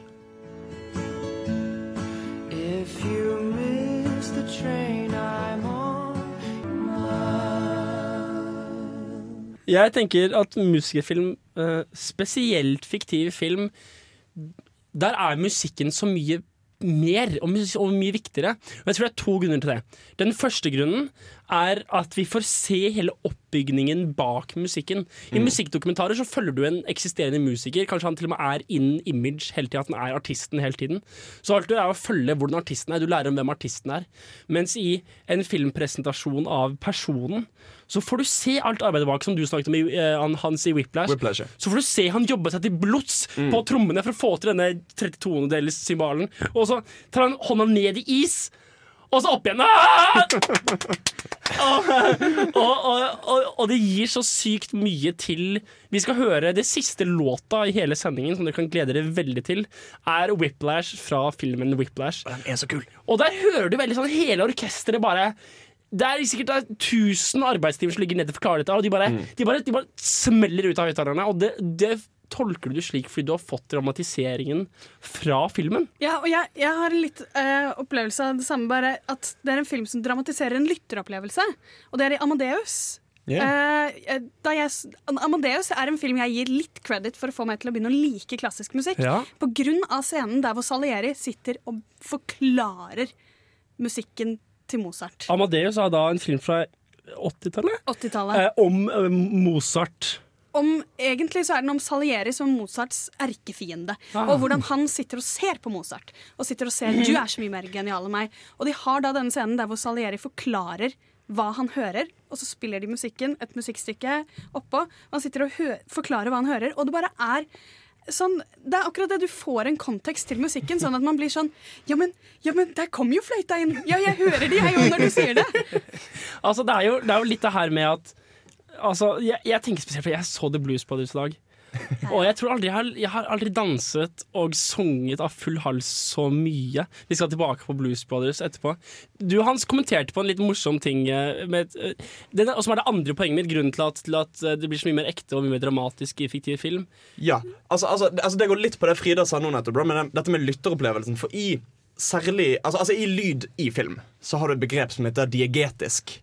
Jeg tenker at musikerfilm, eh, spesielt fiktiv film, der er musikken så mye mer og mye viktigere. Og jeg tror det er to grunner til det. Den første grunnen er at vi får se hele oppbygningen bak musikken. I Mm. musikkdokumentarer så følger du en eksisterende musiker. Kanskje han til og med er in image hele tida, at han er artisten hele tiden. Så alt du er å følge hvordan artisten er. Du lærer om hvem artisten er. Mens i en filmpresentasjon av personen så får du se alt arbeidet bak, som du snakket om i, uh, hans i Whiplash. Whiplash. Så får du se han jobbe seg til blods på trommene for å få til denne 32-dels-symbalen. Og så tar han hånda ned i is, og så opp igjen. Ah! og, og, og, og, det gir så sykt mye til Vi skal høre det siste låta i hele sendingen, som dere kan glede dere veldig til, er Whiplash fra filmen Whiplash. Den er så kul. Og der hører du veldig sånn hele orkesteret bare det er sikkert det er 1000 arbeidstimer som ligger nede for å klare dette, og de bare, de bare, de bare smeller ut av høyttalerne. Og det, det tolker du det slik fordi du har fått dramatiseringen fra filmen. Ja, og jeg, jeg har en litt uh, opplevelse av det samme, bare at det er en film som dramatiserer en lytteropplevelse. Og det er i Amadeus. Yeah. Uh, da jeg, Amadeus er en film jeg gir litt credit for å få meg til å begynne å like klassisk musikk. Ja. På grunn av scenen der hvor Salieri sitter og forklarer musikken til Mozart. Amadeus er da en film fra 80-tallet 80-tallet. eh, om eh, Mozart. Om, egentlig så er den om Salieri som Mozarts erkefiende. Ah. Og hvordan han sitter og ser på Mozart. Og sitter og ser du er så mye mer genial enn meg. Og de har da denne scenen der hvor Salieri forklarer hva han hører, og så spiller de musikken, et musikkstykke oppå. Og han sitter og forklarer hva han hører, og det bare er Sånn, det er akkurat det du får en kontekst til musikken, sånn at man blir sånn Ja, men, ja, men der kom jo fløyta inn! Ja, jeg hører det, jeg òg, når du sier det! Altså, det er jo, det er jo litt det her med at Altså, jeg, jeg tenker spesielt for jeg så The Blues Brothers i dag. Og jeg tror aldri jeg har, jeg har aldri danset og sunget av full hals så mye. Vi skal tilbake på Blues Brothers etterpå. Du Hans kommenterte på en litt morsom ting, eh, med, eh, det, og som er det andre poenget mitt. Grunnen til at, til at eh, det blir så mye mer ekte og mye mer dramatisk i fiktiv film. Ja, altså, altså, det- altså Det går litt på det Frida sa nå nettopp, bro, men den, dette med lytteropplevelsen. For i særlig, altså, altså i lyd i film så har du et begrep som heter diegetisk.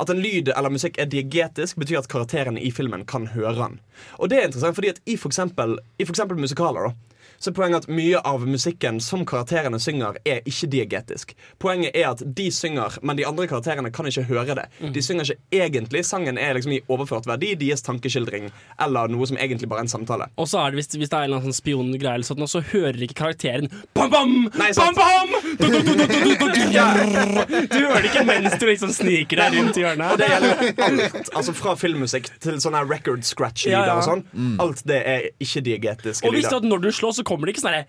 At en lyd eller musikk er diegetisk, betyr at karakterene i filmen kan høre den. Og det er interessant, fordi at i for eksempel, i for eksempel musikaler da, så er poenget at mye av musikken som karakterene synger, er ikke diegetisk. Poenget er at de synger, men de andre karakterene kan ikke høre det. Mhm. De synger ikke egentlig. Sangen er liksom i overført verdi, deres tankeskildring, eller noe som egentlig bare er en samtale. Og så er det hvis, hvis det er en sånn spiongreie, eller sånn, så hører ikke karakteren bam, bam, Nei, bam, bam! Du, du, du, du, du, du, du, du hører det ikke mens du liksom sniker deg rundt i hjørnet. Og det gjelder alt. Altså Fra filmmusikk til sånne record scratch-lyder og sånn. Alt det er ikke diegetiske Og hvis det er at når du slår, så kommer det ikke sånn herre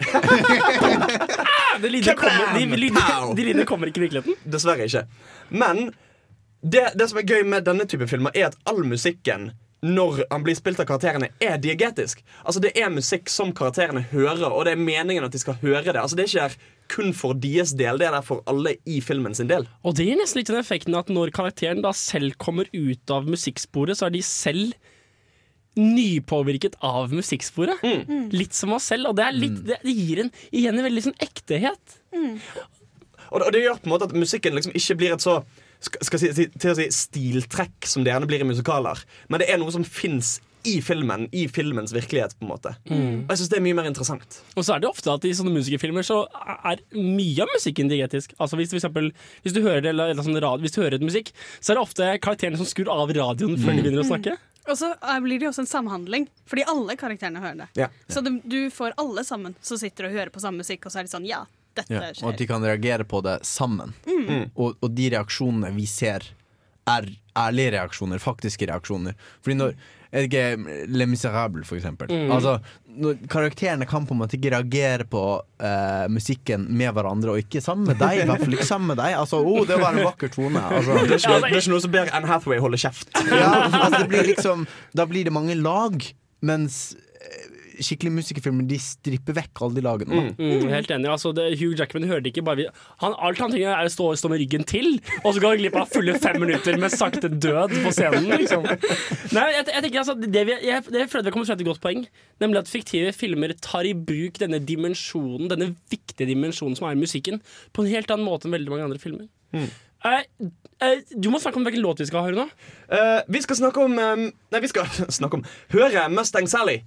De lydene kommer, de, lydene- de lydene kommer ikke i virkeligheten. Dessverre ikke. Men det, det som er gøy med denne type filmer, er at all musikken når han blir spilt av karakterene, er diegetisk. Altså Det er musikk som karakterene hører, og det er meningen at de skal høre det. Altså Det er ikke kun for deres del, det er der for alle i filmen sin del. Og det gir nesten litt den effekten at når karakteren da selv kommer ut av musikksporet, så er de selv nypåvirket av musikksporet. Litt som oss selv, og det, er litt, det, det gir en, igjen en veldig sånn ektehet. Og det, og det gjør på en måte at musikken liksom ikke blir et så skal, si- til å si stiltrekk som det gjerne blir i musikaler. Men det er noe som fins i filmen, i filmens virkelighet. på en måte Mm. Og jeg synes det er mye mer interessant. Og så er det ofte at i sånne musikerfilmer så er mye av musikken digetisk. Altså hvis, for eksempel, hvis, du hører, eller, eller sånn radio, hvis du hører et musikk, så er det ofte karakterene som skrur av radioen før de begynner å snakke. Og så blir det jo også en samhandling, fordi alle karakterene hører det. Ja. Så du, du får alle sammen som sitter og hører på samme musikk, og så er det sånn ja, dette Ja, og at de kan reagere på det sammen. Mm. Og, og de reaksjonene vi ser, er ærlige reaksjoner, faktiske reaksjoner. Fordi når det ikke Le Miserable, for eksempel. Mm. Altså, karakterene kan på en måte ikke reagere på uh, musikken med hverandre, og ikke sammen med deg. I hvert fall ikke sammen med deg. Altså, oh, det var en vakker tone. Altså. Det er ikke det er ikke noe som ber Anne Hathaway holde kjeft. Ja, altså, det blir liksom, da blir det mange lag, mens skikkelige musikerfilmer De stripper vekk alle de lagene. Mm, Mm, helt enig. Altså, det, Hugh Jackman hørte ikke bare vi- han, Alt han trenger, er å stå, stå med ryggen til, og så går han glipp av fulle fem minutter med sakte død på scenen. Liksom. Nei, jeg, jeg tenker altså, det, vi, jeg, det føler vi har kommet frem til et godt poeng, nemlig at fiktive filmer tar i bruk denne dimensjonen, denne viktige dimensjonen som er musikken, på en helt annen måte enn veldig mange andre filmer. Eh, eh, du må snakke om hvilken låt vi skal høre nå. Uh, vi skal snakke om um, Nei, vi skal snakke om høre Mustang Sally.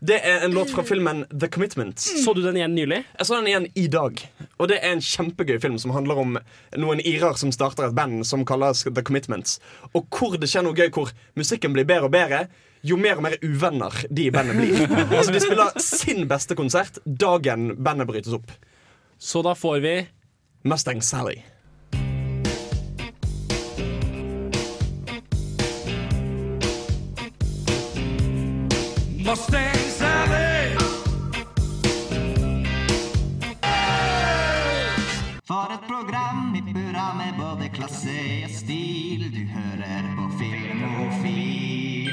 Det er en låt fra filmen The Commitments. Så du den igjen nylig? Jeg så den igjen i dag. Og det er en kjempegøy film som handler om noen irer som starter et band som kalles The Commitments. Og hvor det skjer noe gøy, hvor musikken blir bedre og bedre. Jo mer og mer uvenner de i bandet blir. Altså De spiller sin beste konsert dagen bandet brytes opp. Så da får vi Mustang Sally. Mustang For et program i burra med både klasse og stil. Du hører på Filmofil.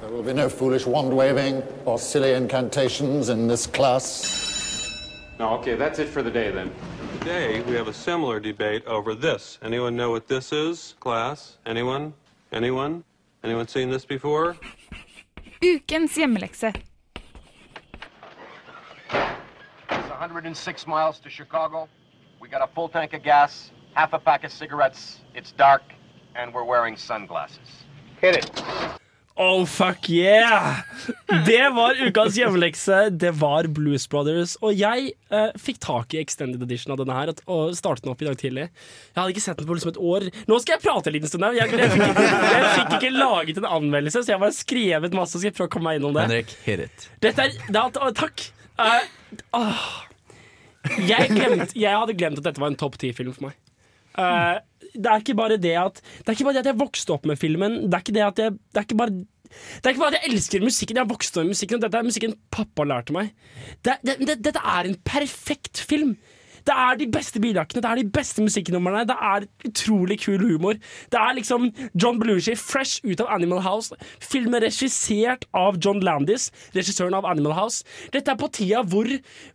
There will be no foolish wand waving or silly incantations in this class. No, okay, that's it for the day then. Today we have a similar debate over this. Anyone know what this is, class? Anyone? Anyone? Anyone seen this before? Ukens hjemmelekse. It's 106 miles to Chicago. We got a full tank of gas, half a pack of cigarettes. It's dark, and we're wearing sunglasses. Hit it. Oh, fuck yeah! Det var ukas hjemmelekse. Det var Blues Brothers. Og jeg eh, fikk tak i extended edition av denne her og startet den opp i dag tidlig. Jeg hadde ikke sett den på liksom et år. Nå skal jeg prate en liten stund. Jeg, jeg, fikk, jeg fikk ikke laget en anmeldelse, så jeg har bare skrevet masse. Skal jeg prøve å komme meg innom det. Henrik, hit it. Dette er, det er Takk. Eh, åh. jeg, glemt, jeg hadde glemt at dette var en topp ti-film for meg. Uh, det er ikke bare det at Det er ikke bare det at jeg vokste opp med filmen. Det er ikke det at jeg Det er ikke bare det er ikke bare at jeg elsker musikken, jeg har vokst opp med musikken. og Dette er musikken pappa lærte meg. Det, det, det, dette er en perfekt film. Det er de beste biljakkene, det er de beste musikknumrene, det er utrolig kul humor. Det er liksom John Belushi fresh ut av Animal House. Filmen regissert av John Landis, regissøren av Animal House. Dette er på tida hvor,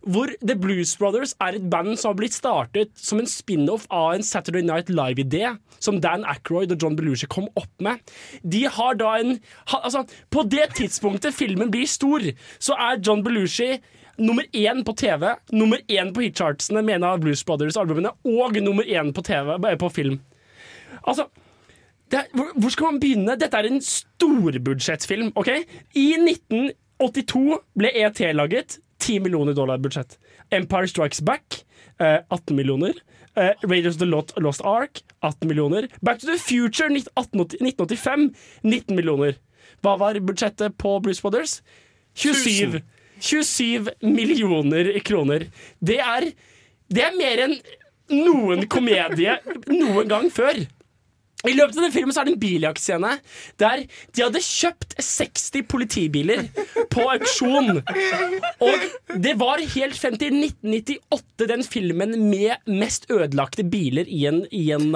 hvor The Blues Brothers er et band som har blitt startet som en spin-off av en Saturday Night Live-idé som Dan Aykroyd og John Belushi kom opp med. De har da en Altså, på det tidspunktet filmen blir stor, så er John Belushi nummer én på TV, nummer én på hitchartsene med en av Blues Brothers-albumene, og nummer én på TV, eh, på film. Altså er, hvor, hvor skal man begynne? Dette er en storbudsjettfilm. ok? I 1982 ble ET laget. 10 millioner dollar budsjett. Empire Strikes Back eh, 18 millioner. Eh, Raiders of the Lost, Ark 18 millioner. Back to the Future 1980 1985 19 millioner. Hva var budsjettet på Bruce Brothers? 27. 27 millioner kroner. Det er, det er mer enn noen komedie noen gang før. I løpet av den filmen så er det en biljaktscene der de hadde kjøpt 60 politibiler på auksjon. Og det var helt frem til 1998 den filmen med mest ødelagte biler i en, i en,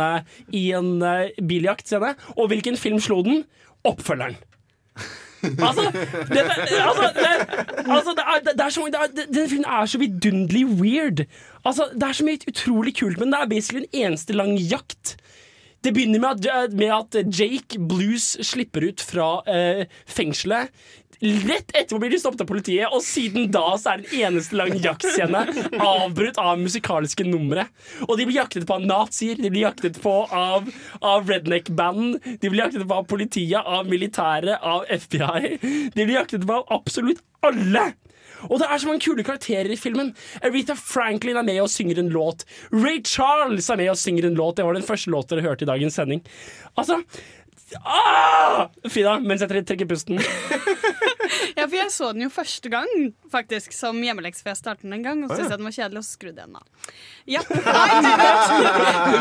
i en eh, biljaktscene. Og hvilken film slo den? Oppfølgeren. Altså, det, altså, det, altså det, er, det er så, det er, Den filmen er så vidunderlig weird. Altså, det er så mye utrolig kult, men det er basically en eneste lang jakt. Det begynner med at, med at Jake Blues slipper ut fra eh, fengselet. Rett etterpå blir de stoppet av politiet, og siden da så er det en eneste lang jaktscene avbrutt av musikalske numre. Og de blir jaktet på av nazier, de blir jaktet på av, av redneck-band, de blir jaktet på av politiet, av militæret, av FBI. De blir jaktet på av absolutt alle! Og det er så mange kule karakterer i filmen. Aretha Franklin er med og synger en låt. Ray Charles er med og synger en låt. Det var den første låten dere hørte i dagens sending. Altså ah! Frida, mens jeg tre- trekker pusten. Ja, for jeg så den jo første gang faktisk som hjemmeleks før jeg startet den en gang. Og så syntes jeg den var kjedelig, og så skrudde jeg den av. Ja,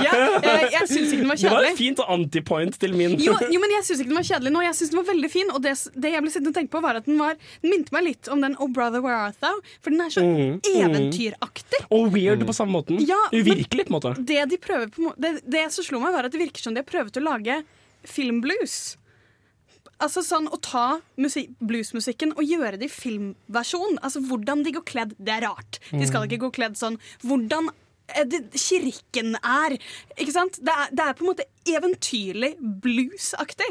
ja, eh, jeg syns ikke den var kjedelig. Det var et fint antipoint til min. Jo, jo, men jeg syns ikke den var kjedelig nå. Jeg synes den var veldig fin. Og det, det jeg ble sittende og tenke på, var at den var Den minte meg litt om den Oh Brother Where Art Thou. For den er så Mm, mm. eventyraktig. Og weird på samme måten. Ja, Uvirkelig, på en måte. Det de på det, det som slo meg, var at det virker som de har prøvd å lage filmblues. Altså sånn Å ta bluesmusikken og gjøre det i filmversjon. Altså Hvordan de går kledd, det er rart. De skal Mm. ikke gå kledd sånn. Hvordan eh, kirken er. Ikke sant? Det er, det er på en måte eventyrlig bluesaktig.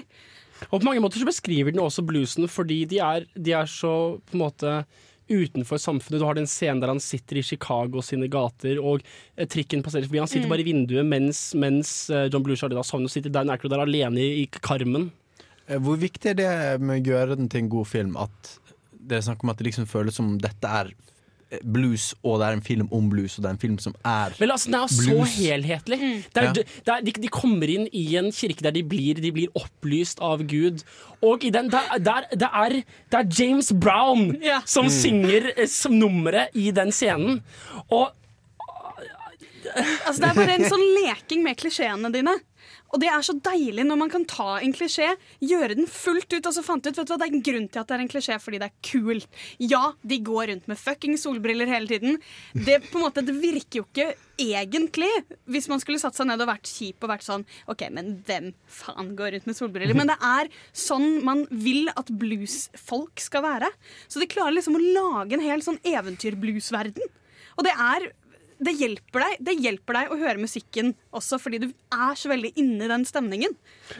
Og på mange måter så beskriver den også bluesen fordi de er, de er så på en måte utenfor samfunnet. Du har den scenen der han sitter i Chicago sine gater, og eh, trikken passerer forbi. Han sitter Mm. bare i vinduet mens, mens eh, John Blues da sovner og sitter Dan Aykroyd der alene i, i karmen. Eh, Hvor viktig er det med å gjøre den til en god film? At det er snakk om at det liksom føles som dette er blues, og det er en film om blues, og det er en film som er Men altså, Den er jo så blues. helhetlig. Det er, Ja. det er, de, de kommer inn i en kirke der de blir, de blir opplyst av Gud. Og i den, der, der, det, er, det er James Brown som Mm. synger eh, som nummeret i den scenen. Og Altså Det er bare en sånn leking med klisjeene dine. Og det er så deilig når man kan ta en klisjé, gjøre den fullt ut, og så fant ut vet du hva, det er en grunn til at det er en klisjé, fordi det er kult. Ja, de går rundt med fucking solbriller hele tiden. Det, på en måte, det virker jo ikke egentlig, hvis man skulle satt seg ned og vært kjip og vært sånn OK, men hvem faen går rundt med solbriller? Men det er sånn man vil at bluesfolk skal være. Så de klarer liksom å lage en hel sånn eventyrbluesverden. Og det er det hjelper, deg, det hjelper deg å høre musikken også, fordi du er så veldig inne i den stemningen.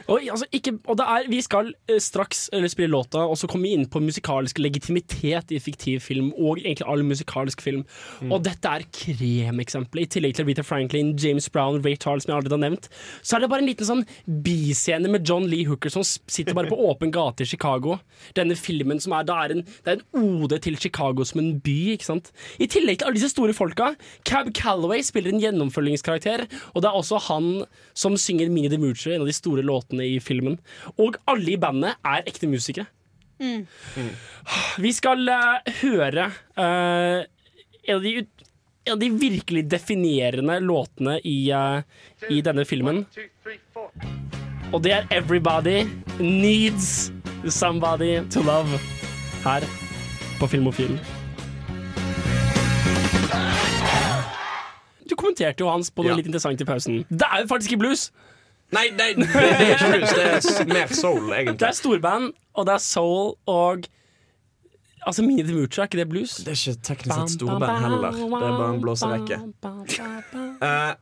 Og, altså, ikke, og det er, vi skal eh, straks eller, spille låta og så komme inn på musikalsk legitimitet i fiktiv film, og egentlig all musikalsk film. Og dette er kremeksempelet. I tillegg til Rita Franklin, James Brown, Ray Charles, som jeg allerede har nevnt, så er det bare en liten sånn biscene med John Lee Hooker som sitter bare på åpen gate i Chicago. Denne filmen som er, det er en, det er en ode til Chicago som en by, ikke sant. I tillegg til alle disse store folka. Cab Calloway spiller en gjennomfølgingskarakter, og det er også han som synger Mini Moocher, en av de store låtene i filmen. Og alle i bandet er ekte musikere. Vi skal uh, høre uh, en, av de, ut- en av de virkelig definerende låtene i, uh, i denne filmen. Og det er 'Everybody Needs Somebody to Love' her på Filmofil. Kommenterte jo Hans på noe Ja. litt interessant i pausen. Det er jo faktisk ikke blues! Nei, nei det, det er ikke blues. Det er s- mer soul, egentlig. Det er storband, og det er soul, og Altså, Mini the Moocher, er ikke det blues? Det er ikke teknisk sett storband heller. Det er bare en blåserekke. Eh,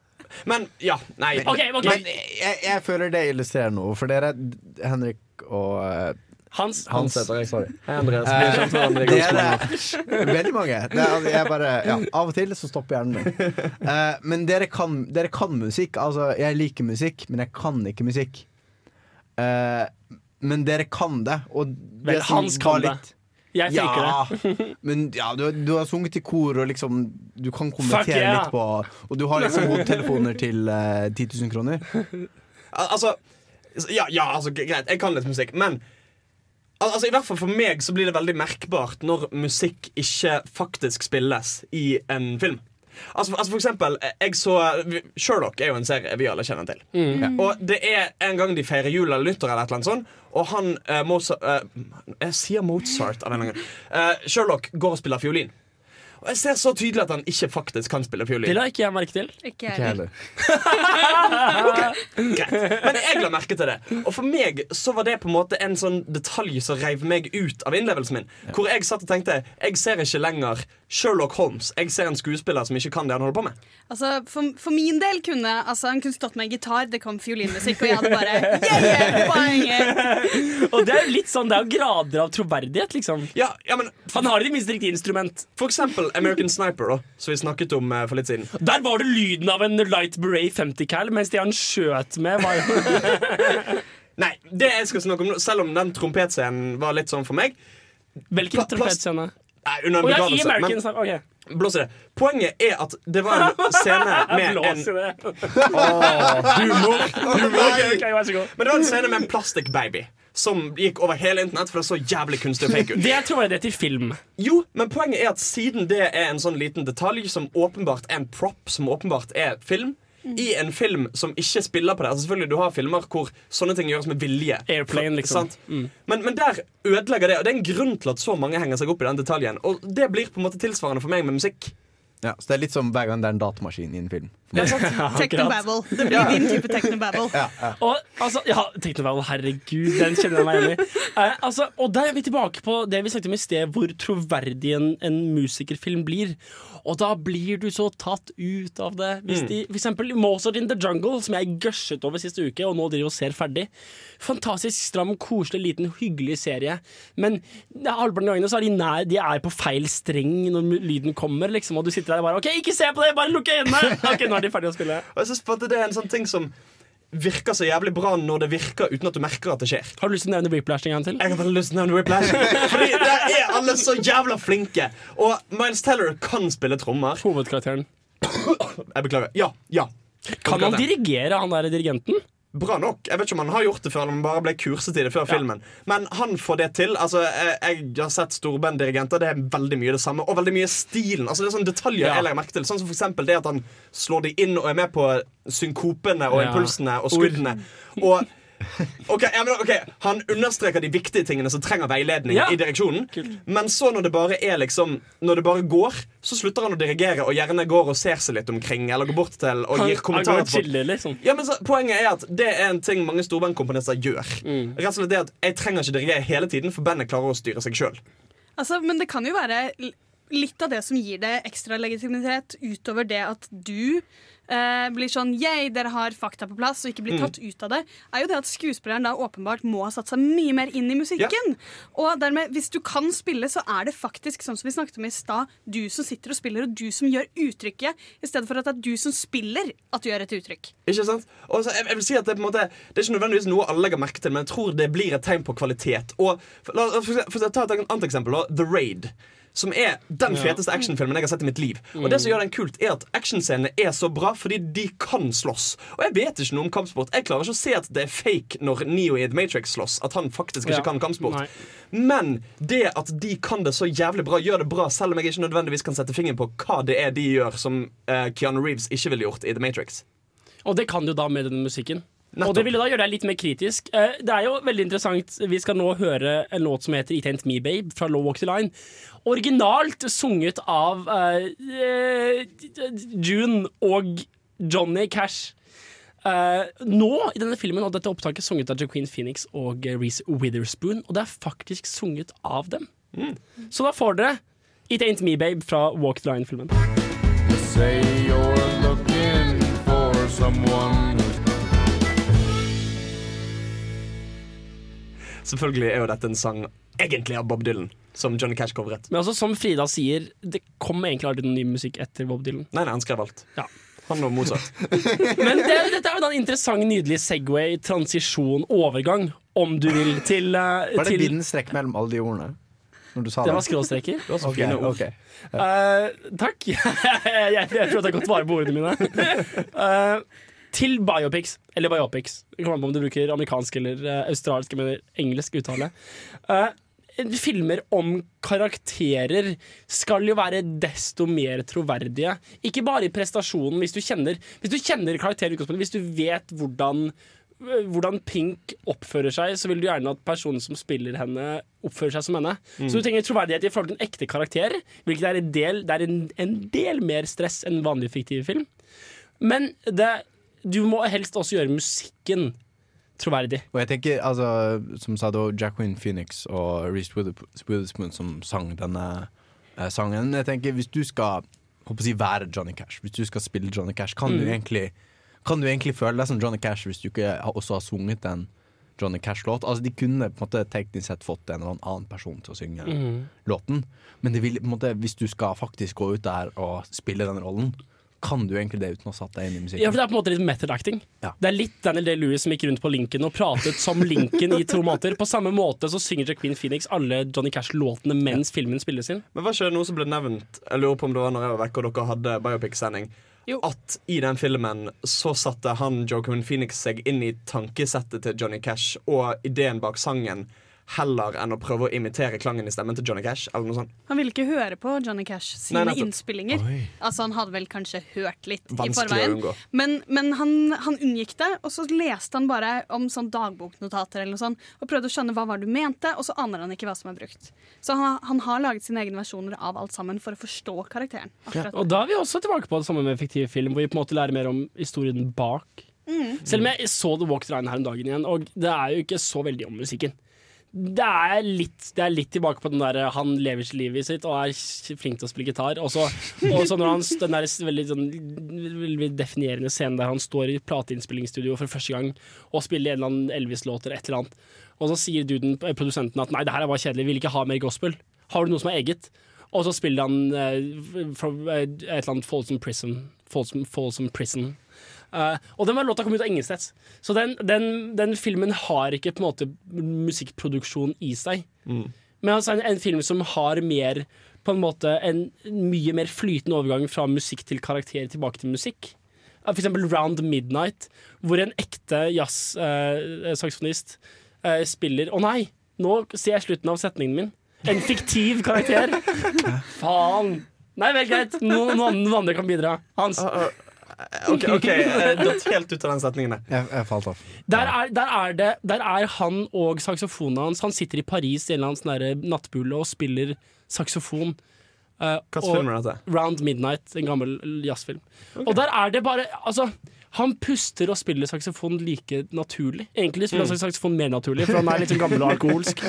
men ja, nei Ok, ok. Men jeg, jeg føler det illustrerer noe, for dere, Henrik og eh, Hans. Hans heter jeg. Sorry. Andreas. I det er det. Veldig mange. Det er, jeg bare, ja, av og til så stopper hjernen min. Uh, men dere kan, dere kan musikk. Altså, jeg liker musikk, men jeg kan ikke musikk. Uh, men dere kan det. Og det Vel, Hans kan det. Jeg faker ja, men ja, du, du har sunget i kor, og liksom Du kan kommentere yeah. litt på Og du har liksom hodetelefoner til uh, 10 000 kroner. Al- Altså ja, ja, altså greit, jeg kan litt musikk, men Altså, I hvert fall for meg så blir det veldig merkbart når musikk ikke faktisk spilles i en film. Altså, altså For eksempel, jeg så Sherlock er jo en serie vi alle kjenner til. Mm. Ja. Og det er en gang de feirer jul eller nyttår, eller et eller sånt, og han eh, Mozart, eh, Jeg sier Mozart av en gang. Eh, Sherlock går og spiller fiolin. Og jeg ser så tydelig at han ikke faktisk kan spille fiolin. Det la ikke jeg merke til. Ikke jeg heller. Greit. Men jeg la merke til det. Og for meg så var det på en måte en sånn detalj som reiv meg ut av innlevelsen min. Hvor jeg satt og tenkte jeg ser ikke lenger Sherlock Holmes. Jeg ser en skuespiller som ikke kan det han holder på med. Altså, for, for min del kunne altså, han kunne stått med en gitar, det kom fiolinmusikk, og jeg hadde bare yeah, poenget! Og det er jo litt sånn, det er jo grader av troverdighet, liksom. Ja, ja, men Han har i det minste riktig instrument. For eksempel American Sniper, da, som vi snakket om eh, for litt siden. Der var det lyden av en Light Beret 50 cal, mens de han skjøt med, var jo Nei, det jeg skal snakke om nå, selv om den trompetscenen var litt sånn for meg Hvilken Pla- plass- trompetscene? Nei, under en ja, i begravelse. American men- okay. ok. Blås i det. Poenget er at det var en scene med en Humor. Humor. Men det var en scene med en plastikkbaby som gikk over hele internett, for det så jævlig kunstig og fake ut. Det tror jeg det er til film. Jo, men poenget er at siden det er en sånn liten detalj som åpenbart er en prop, som åpenbart er film i en film som ikke spiller på det. Altså selvfølgelig Du har filmer hvor sånne ting gjøres med vilje. Airplane, liksom. Sant? Men, men der ødelegger det. Og det er en grunn til at så mange henger seg opp i den detaljen. Og det blir på en måte tilsvarende for meg med musikk. Ja, så det er litt som hver gang det er en datamaskin i en film. Technobabble. Det blir din type technobabble. Ja, ja. Og altså, ja, technobabble, herregud, den kjenner jeg meg igjen i. Eh, altså, og der er vi tilbake på det vi snakket om i sted, hvor troverdig en, en musikerfilm blir. Og da blir du så tatt ut av det. Hvis Mm. de, for eksempel Mozart in the Jungle, som jeg gushet over siste uke, og nå driver og ser ferdig. Fantastisk stram, koselig, liten, hyggelig serie. Men ja, halvparten av gangene så er de nær De er på feil streng når lyden kommer, liksom, og du sitter der og bare OK, ikke se på det, bare lukk øynene! Ok, nå er de ferdige å spille. Og jeg synes på at det er en sånn ting som virker så jævlig bra når det virker uten at du merker at det skjer. Har du lyst til å nevne Whiplash en gang til? Jeg har veldig lyst til å nevne Whiplash. Fordi der er alle så jævla flinke. Og Miles Teller kan spille trommer. Hovedkarakteren. Jeg beklager. Ja. ja Kan han dirigere, han der dirigenten? Bra nok. Jeg vet ikke om han har gjort det før, eller om han bare ble kurset i det før filmen. Men han får det til. Altså, jeg, jeg har sett storbanddirigenter. Det er veldig mye det samme. Og veldig mye stilen. Altså, det er sånne detaljer Ja. jeg legger merke til. Sånn som for eksempel det at han slår de inn og er med på synkopene og Ja. impulsene og skuddene. Og Ok, ja, men, okay. Han understreker de viktige tingene som trenger veiledning Ja. i direksjonen. Men så når det bare er liksom Når det bare går, så slutter han å dirigere og gjerne går og ser seg litt omkring. Eller går bort til og Han, gir kommentarer liksom. Ja, men så, Poenget er at det er en ting mange storbandkomponister gjør. Mm. Rett og slett det at Jeg trenger ikke dirigere hele tiden, for bandet klarer å styre seg sjøl. Altså, men det kan jo være litt av det som gir det ekstra legitimitet, utover det at du eh, blir sånn Yay, dere har fakta på plass, og ikke blir Mm. tatt ut av det, er jo det at skuespilleren da åpenbart må ha satt seg mye mer inn i musikken. Og dermed, hvis du kan spille, så er det faktisk, sånn som vi snakket om i stad, du som sitter og spiller, og du som gjør uttrykket, i stedet for at det er du som spiller at du gjør et uttrykk. Ikke sant? Og så, jeg, jeg vil si at Det på en måte Det er ikke nødvendigvis noe alle legger merke til, men jeg tror det blir et tegn på kvalitet. Og la, for, ta et annet eksempel. Da, The Raid. Som er den feteste actionfilmen jeg har sett i mitt liv. Og Mm. det som gjør den kult, er at actionscenene er så bra fordi de kan slåss. Og jeg vet ikke noe om kampsport. Jeg klarer ikke å se at det er fake når Neo i The Matrix slåss. At han faktisk ikke Ja. kan kampsport. Nei. Men det at de kan det så jævlig bra, gjør det bra, selv om jeg ikke nødvendigvis kan sette fingeren på hva det er de gjør som uh, Keanu Reeves ikke ville gjort i The Matrix. Og det kan du da med den musikken. Nettopp. Og det ville da gjøre deg litt mer kritisk. Eh, Det er jo veldig interessant. Vi skal nå høre en låt som heter It Ain't Me Babe fra Low Walk the Line. Originalt sunget av eh, eh, June og Johnny Cash. Uh, nå i denne filmen og dette opptaket sunget av Joaquin Phoenix og Reece Reese Witherspoon, og det er faktisk sunget av dem. Så da får dere It Ain't Me Babe fra Walk the Line-filmen. Say you're looking for someone selvfølgelig er jo dette en sang egentlig av Bob Dylan, som Johnny Cash covret. Men altså, som Frida sier, det kom egentlig aldri noen ny musikk etter Bob Dylan. Nei, nei, han skrev alt. Ja. Han og Mozart. Men det, dette er jo en interessant, nydelig Segway, transisjon, overgang, om du vil, til, uh, Var det til bindestrek mellom alle de ordene? Når du sa Det var skråstreker. Det var så fine ord. Eh, takk. jeg, jeg prøvde å ta godt vare på ordene mine. Eh, til biopics, eller biopics. Det kommer an på om du bruker amerikansk eller uh, australsk eller engelsk uttale. Uh, filmer om karakterer skal jo være desto mer troverdige. Ikke bare i prestasjonen, hvis du kjenner, hvis du kjenner karakteren i utgangspunktet, hvis du vet hvordan hvordan Pink oppfører seg, så vil du gjerne at personen som spiller henne, oppfører seg som henne. Mm. Så du trenger troverdighet i forhold til en ekte karakter, hvilket er en del, det er en, en del mer stress enn vanlig fiktiv film. Men det, du må helst også gjøre musikken troverdig. Og jeg tenker, altså, som sa da Jacqueline Phoenix og Reece Witherspoon som sang denne eh, sangen. Jeg tenker, Hvis du skal håper å si, være Johnny Cash, hvis du skal spille Johnny Cash, kan, du Mm. egentlig, kan du egentlig føle deg som Johnny Cash hvis du ikke også har sunget en Johnny Cash-låt? Altså, De kunne på en måte teknisk sett fått en eller annen person til å synge mm. låten, men det vil, måte, hvis du skal faktisk gå ut der og spille den rollen, kan du egentlig det uten å ha satt deg inn i musikken? Ja, for Det er på en måte litt method acting. Det er litt Daniel Day-Lewis som gikk rundt på Lincoln og pratet som Lincoln i to måneder. På samme måte så synger Jacqueline Phoenix alle Johnny Cash-låtene mens filmen spilles inn. Men var ikke det noe som ble nevnt Jeg lurer på om det var når jeg var vekke og dere hadde biopic-sending. At i den filmen så satte han Joaquin Phoenix seg inn i tankesettet til Johnny Cash og ideen bak sangen heller enn å prøve å imitere klangen i stemmen til Johnny Cash. Eller noe sånt. Han ville ikke høre på Johnny Cash sine Nei, innspillinger. Oi. Altså Han hadde vel kanskje hørt litt Vanskelig å forveien. Men, men han, han unngikk det, og så leste han bare om sånn dagboknotater eller noe sånt, og prøvde å skjønne hva var det du mente, og så aner han ikke hva som er brukt. Så han, han har laget sine egne versjoner av alt sammen for å forstå karakteren. Ja. Og da er vi også tilbake på det samme med fiktiv film, hvor vi på en måte lærer mer om historien bak. Mm. Selv om jeg så The Walk the Line her om dagen igjen, og det er jo ikke så veldig om musikken. Det er litt, det er litt tilbake på den der han lever sitt liv sitt og er flink til å spille gitar. Og så, når han den der veldig, sånn, veldig definerende scenen der han står i plateinnspillingsstudio for første gang og spiller en eller annen Elvis-låt eller et eller annet, og så sier duden, eh, produsenten at nei, det her er bare kjedelig, vil ikke ha mer gospel. Har du noe som er eget? Og så spiller han uh, fra, uh, et eller annet Folsom Prison. Folsom, Folsom Prison. Eh, og den var låta kom ut av ingensteds. Så den, den, den filmen har ikke på en måte musikkproduksjon i seg. Men altså en, en film som har mer På en måte en mye mer flytende overgang fra musikk til karakter tilbake til musikk. Eh, For eksempel Round Midnight, hvor en ekte jazzsaksofonist eh, spiller Å nei, nå ser jeg slutten av setningen min. En fiktiv karakter. Faen. Nei, vel greit. Noen, noen, andre kan bidra. Hans. OK, ok, datt helt ut av den setningen der. Jeg, jeg falt av. Der er, der, er det, der er han og saksofonen hans. Han sitter i Paris i en eller annen sånn nattbule og spiller saksofon. Uh, film er dette? Round Midnight, en gammel jazzfilm. Og der er det bare Altså, han puster og spiller saksofon like naturlig. Egentlig spiller han Mm. saksofon mer naturlig, for han er litt sånn gammel og alkoholsk.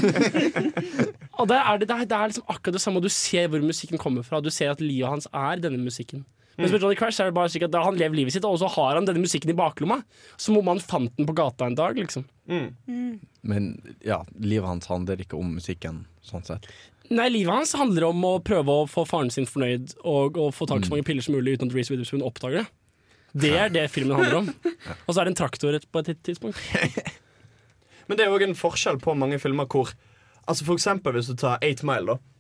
og der er det, det, det er liksom akkurat det samme, og du ser hvor musikken kommer fra. Du ser at livet hans er denne musikken. Mens med Johnny Crash er det bare slik at da han lever livet sitt, og så har han denne musikken i baklomma. Som om han fant den på gata en dag, liksom. Men ja, livet hans handler ikke om musikken, sånn sett. Nei, livet hans handler om å prøve å få faren sin fornøyd og, å få tak i så mange piller som mulig uten at Reece Witherspoon oppdager det. Det er det filmen handler om. Og så er det en traktor på et tidspunkt. Men det er også en forskjell på mange filmer hvor Altså For eksempel hvis du tar Eight Mile, da.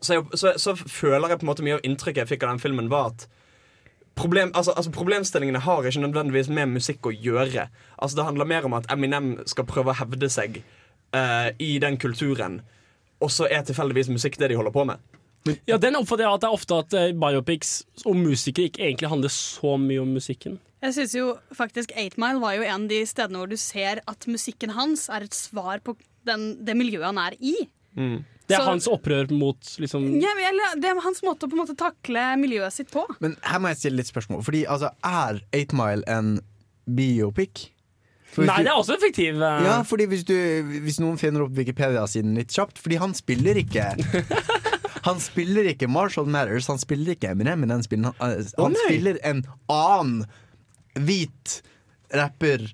Så, jeg, så, så føler jeg på en måte mye av inntrykket jeg fikk av den filmen, var at problem, altså, altså Problemstillingene har ikke nødvendigvis med musikk å gjøre. Altså Det handler mer om at Eminem skal prøve å hevde seg uh, i den kulturen, og så er tilfeldigvis musikk det de holder på med. Ja, Den oppfatter jeg at det er ofte at uh, biopics og musikere ikke egentlig handler så mye om musikken. Jeg synes jo faktisk 8 Mile var jo en av de stedene hvor du ser at musikken hans er et svar på den, det miljøet han er i. Det er Så- hans opprør mot liksom Ja, eller, det er hans måte å på en måte takle miljøet sitt på. Men her må jeg stille litt spørsmål. Fordi altså, er 8 Mile en biopic? Nei, det er også effektiv. uh... Ja, fordi hvis, du, hvis noen finner opp Wikipedia-siden litt kjapt Fordi han spiller ikke Han spiller ikke Marshall Matters, han spiller ikke Eminem men han spiller, Han, eh, han oh, spiller en annen hvit rapper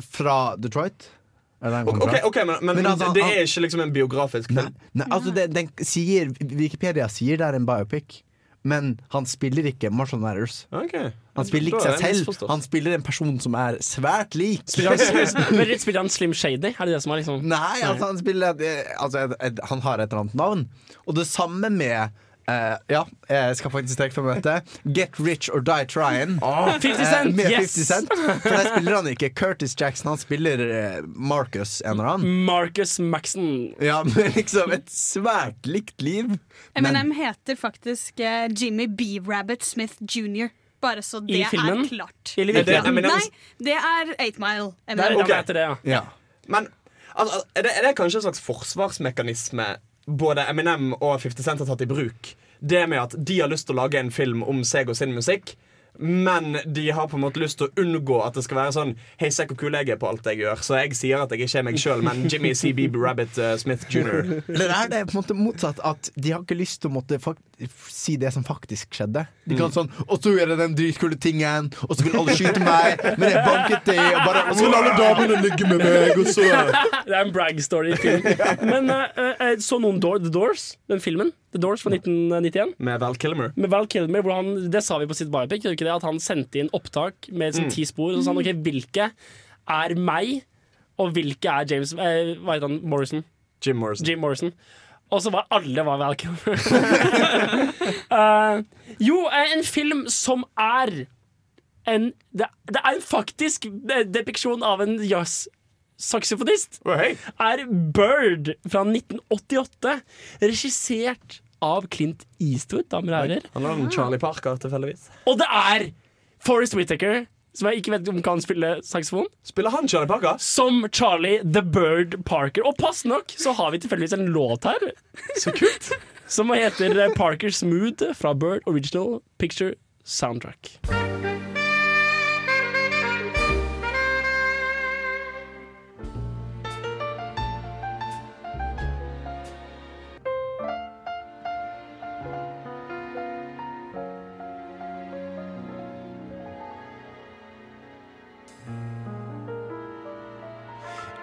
fra Detroit. Ok, kom fra? ok, men, men, Men altså, det er ikke liksom en biografisk film? Nei, altså det, den sier, Wikipedia sier det er en biopic, men han spiller ikke Marshall Matters. Han spiller ikke seg selv, han spiller en person som er svært lik. Spiller han, spiller, han Slim Shady? Er det det som er liksom Nei, altså han spiller altså, et, et, Han har et eller annet navn. Og det samme med eh, ja, jeg skal faktisk trekke frem dette. Get Rich or Die Tryin'. 50 Cent, Uh, med yes! 50 Cent. For der spiller han ikke Curtis Jackson, han spiller eh, Marcus en eller annen. Marcus Maxon. Ja, men liksom et svært likt liv. Eminem heter faktisk eh, Jimmy B. Rabbit Smith jr. Bare så det I er klart. I det Ja. Nei, det er 8 Mile. Det er, det ja. ja. Men altså, er, det, er det kanskje en slags forsvarsmekanisme både Eminem og 50 Cent har tatt i bruk? Det med at de har lyst til å lage en film om seg og sin musikk, men de har på en måte lyst til å unngå at det skal være sånn Hei, se hvor kul jeg er på alt jeg gjør. Så jeg sier at jeg ikke er meg sjøl, men Jimmy CB Rabbit uh, Smith jr. Eller er det på en måte motsatt? At de har ikke lyst til å måtte fak si det som faktisk skjedde? De kan Mm. sånn Og så gjør jeg den dritkule tingen, og så vil alle skyte meg, men jeg banket det, og bare Og så vil alle damene ligge med meg, og så Det er en brag-story-film. Men uh, så noen Door, The Doors, den filmen? The Doors fra 1991. Med Val Kilmer. Med Val Kilmer, hvor han, Det sa vi på sitt biopic, ikke det? At han sendte inn opptak med sånn Mm. ti spor. Og så sa han ok, hvilke er meg, og hvilke er James eh, Hva heter han? Morrison? Jim Morrison. Jim Morrison. Og så var alle var Val Kilmer. Eh, jo, eh, en film som er en Det, det er en faktisk depiksjon av en jazz-saksofonist. Er Bird fra 1988. Regissert av Clint Eastwood, damer og herrer. Han en Charlie Parker, tilfeldigvis. Og det er Forest Whittaker, som jeg ikke vet om kan spille saksofon. Spiller han Charlie Parker? Som Charlie The Bird Parker. Og pass nok så har vi tilfeldigvis en låt her. Så kult Som heter Parker's Parker Smooth fra Bird Original Picture Soundtrack.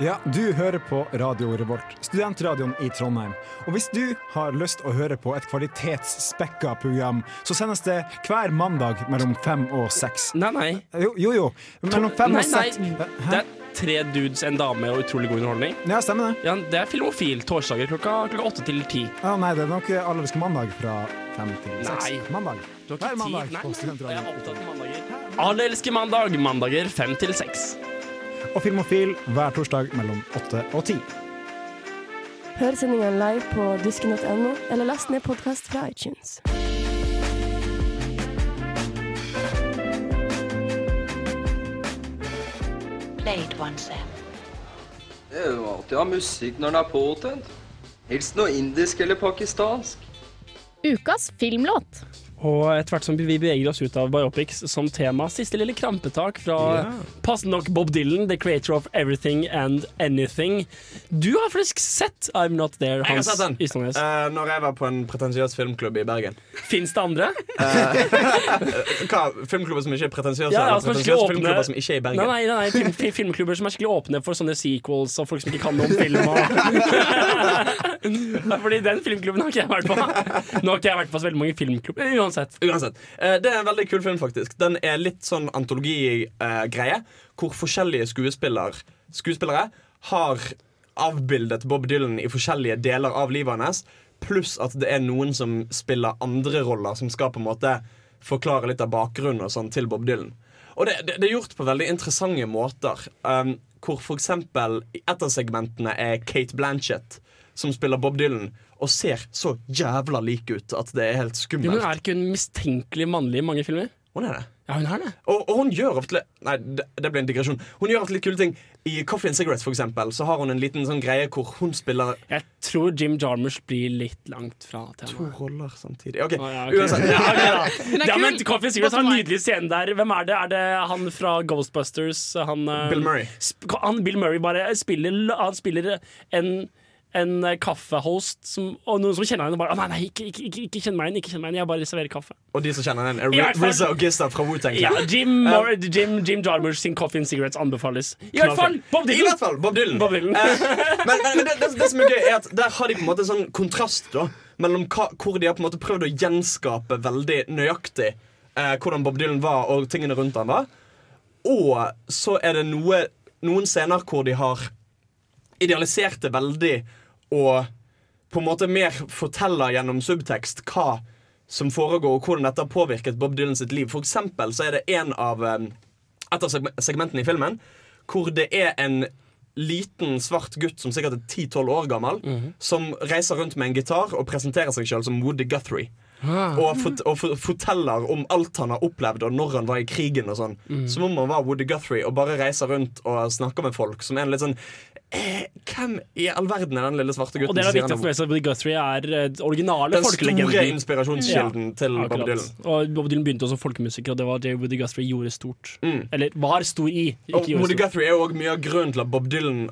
Ja, du hører på Radio Revolt, studentradioen i Trondheim. Og hvis du har lyst å høre på et kvalitetsspekka program, så sendes det hver mandag mellom fem og seks. Nei, nei. Jo, jo. jo. Mellom fem nei, og seks. nei. Det er tre dudes, en dame og utrolig god underholdning. Ja, stemmer det. Ja, det er Filmofil torsdager klokka, klokka åtte til ti. Ja, nei, det er nok Allerske mandag fra fem til seks. Nei. Mandag. Du har Hver ikke mandag tid. Nei, jeg er studentradioen. opptatt av mandager. Alle elsker mandag. Mandager fem til seks. Og Filmofil hver torsdag mellom åtte og ti. Hør sendingene live på dusken.no, eller last ned podkast fra iTunes. Play it once. Det er jo alltid å ha musikk når den er påtent. Helst noe indisk eller pakistansk. Ukas filmlåt. Og etter hvert som vi beveger oss ut av biopics som tema, siste lille krampetak fra yeah. passende nok Bob Dylan, the creator of everything and anything. Du har faktisk sett I'm Not There, Hans Ystadnes. uh, når jeg var på en pretensiøs filmklubb i Bergen. Fins det andre? Hva? Filmklubber som ikke er pretensiøse? Ja, eller som åpne- filmklubber som ikke er i Bergen? Nei, nei, nei, nei film, filmklubber som er skikkelig åpne for sånne sequels og folk som ikke kan noe om film. Fordi den filmklubben har ikke jeg vært på. Nå har ikke jeg vært på så veldig mange filmklubber. Uansett. Uansett. Eh, det er en veldig kul film, faktisk. Den er litt sånn antologigreie, hvor forskjellige skuespiller, skuespillere har avbildet Bob Dylan i forskjellige deler av livet hans, pluss at det er noen som spiller andre roller, som skal på en måte forklare litt av bakgrunnen og sånn til Bob Dylan. Og det, det, det er gjort på veldig interessante måter. Um, hvor for eksempel et av segmentene er Kate Blanchett, som spiller Bob Dylan, og ser så jævla lik ut at det er helt Jo, skummelt. men Er ikke hun mistenkelig mannlig i mange filmer? Hun er det. Ja, hun er det. Og, og hun gjør ofte Nei, det, det ble en digresjon. Hun gjør ofte litt kule ting. I Coffee and Cigarettes for eksempel, så har hun en liten sånn greie hvor hun spiller Jeg tror Jim Jarmusch blir litt langt fra To roller samtidig. OK. Å, ja, okay. Uansett. Ja, okay, ja. Ja, men. Coffee and Cigarettes har en nydelig scene der. Hvem er det? Er det han fra Ghostbusters? Han, eh, Bill Murray. sp- Han Bill Murray bare spiller Han spiller en en eh, kaffehost som, og noen som kjenner henne, bare Nei, nei, ikke, ikke, ikke, ikke kjenn meg inn, ikke kjenn meg igjen, jeg bare serverer kaffe. Og de som kjenner den, er I RZA og Gista fra Wooten Clan. Ja, Jim, uh, Jim, Jim Jarmusch sin Coffee and Cigarettes anbefales. I hvert fall Bob I Dylan! hvert fall Bob Dylan. Bob Dylan. uh, men men, men det, det, det som er gøy, er at der har de på en måte en sånn kontrast da mellom hva, hvor de har på en måte prøvd å gjenskape veldig nøyaktig uh, hvordan Bob Dylan var, og tingene rundt han var. Og så er det noe, noen scener hvor de har idealisert det veldig og på en måte mer forteller gjennom subtekst hva som foregår, og hvordan dette har påvirket Bob Dylan sitt liv. For eksempel så er det en av eh, et av segmentene i filmen hvor det er en liten svart gutt som sikkert er 10-12 år gammel, som reiser rundt med en gitar og presenterer seg sjøl som Woody Guthrie. Ah. Og, fort, og for, forteller om alt han har opplevd, og når han var i krigen. og sånn mm. Som om han var Woody Guthrie og bare reiser rundt og snakker med folk. Som er en litt sånn eh, Hvem i all verden er den lille svarte gutten? Og det er viktig å få med seg Guthrie er eh, originale Den store inspirasjonskilden til Bob. Dylan. Og Bob Dylan begynte også som folkemusiker, og det var det Woody Guthrie gjorde stort. Eller var stor i. Mm. Og Woody. Guthrie er jo også mye av grunnen til at Bob Dylan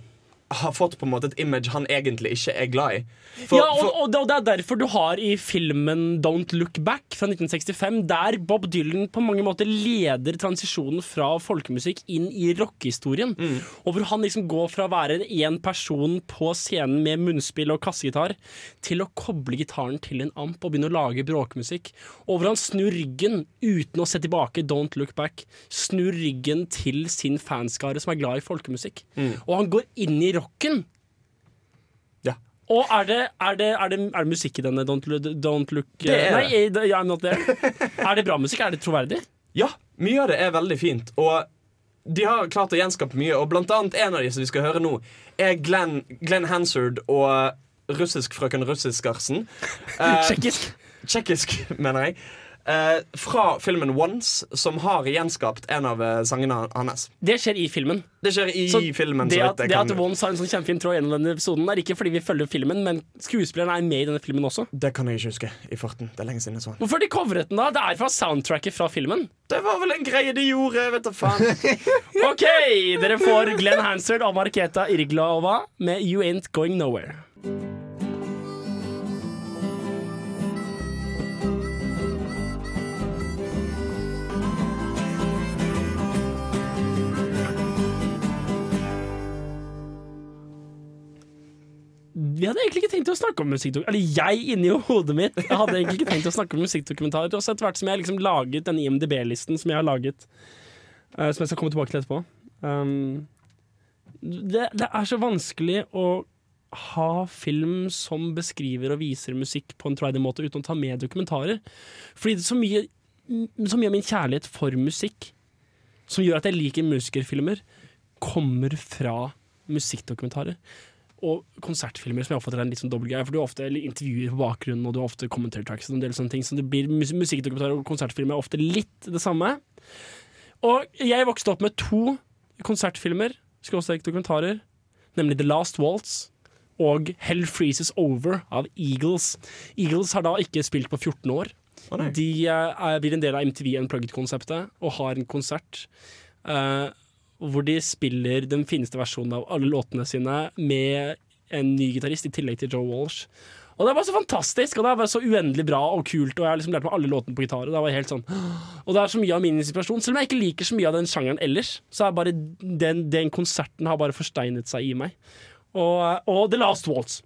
har fått på en måte et image han egentlig ikke er glad i. For- ja, og, og, det, er derfor du har i filmen Don't Look Back fra 1965, der Bob Dylan på mange måter leder transisjonen fra folkemusikk inn i rockehistorien. Mm. Og hvor han liksom går fra å være en person på scenen med munnspill og kassegitar, til å koble gitaren til en amp og begynne å lage bråkmusikk. Og hvor han snur ryggen uten å se tilbake, Don't Look Back. Snur ryggen til sin fanskare som er glad i folkemusikk. Mm. Og han går inn i rocken. Ja. Og er det, er, det, er, det, er det musikk i denne Don't, don't Look Det er Nei, det. eh, I'm not there. er det bra musikk? Er det troverdig? Ja, mye av det er veldig fint. Og de har klart å gjenskape mye. Og blant annet en av de som vi skal høre nå, er Glenn, Glenn Hansard og russisk frøken Russiskarsen. Eh, Tsjekkisk. Tsjekkisk, mener jeg. Eh, fra filmen Once, som har gjenskapt en av eh, sangene hans. Det skjer i filmen. Det skjer i Så filmen. det at, det kan- at Once har en sånn kjempefin tråd gjennom denne episoden, er ikke fordi vi følger filmen, men skuespilleren er med i denne filmen også. Det kan jeg ikke huske i farten. Det er lenge siden jeg så den. Hvorfor de covret den, da? Det er fra soundtracket fra filmen. Det var vel en greie de gjorde, vet da faen. OK, dere får Glenn Hansard og Marketa Irglova med You Ain't Going Nowhere. Vi hadde egentlig ikke tenkt å snakke om musikkdokumentarer. Eller jeg inni hodet mitt Jeg hadde egentlig ikke tenkt å snakke om musikkdokumentarer. Og så etter hvert som jeg liksom laget denne IMDb-listen som jeg har laget, uh, som jeg skal komme tilbake til etterpå um, det, det er så vanskelig å ha film som beskriver og viser musikk på en troverdig måte uten å ta med dokumentarer. Fordi det er så mye, så mye av min kjærlighet for musikk som gjør at jeg liker musikerfilmer, kommer fra musikkdokumentarer. Og konsertfilmer som jeg oppfatter er en litt sånn dobbeltgreie. For du har ofte intervjuer på bakgrunnen, og du har ofte commentary tracks og en del sånne ting. Så det blir mus musikkdokumentarer og konsertfilmer er ofte litt det samme. Og jeg vokste opp med to konsertfilmer, skråstrek dokumentarer, nemlig The Last Waltz og Hell Freezes Over av Eagles. Eagles har da ikke spilt på 14 år. De eh, er, blir en del av MTV Unplugged-konseptet og har en konsert eh, hvor de spiller den fineste versjonen av alle låtene sine med en ny gitarist, i tillegg til Joe Walsh. Og det var så fantastisk, og det var så uendelig bra og kult. Og jeg har liksom lært meg alle låtene på gitar. Og det var helt sånn Og det er så mye av min inspirasjon. Selv om jeg ikke liker så mye av den sjangeren ellers, så er bare den, den konserten har bare forsteinet seg i meg. Og, og The Last Waltz.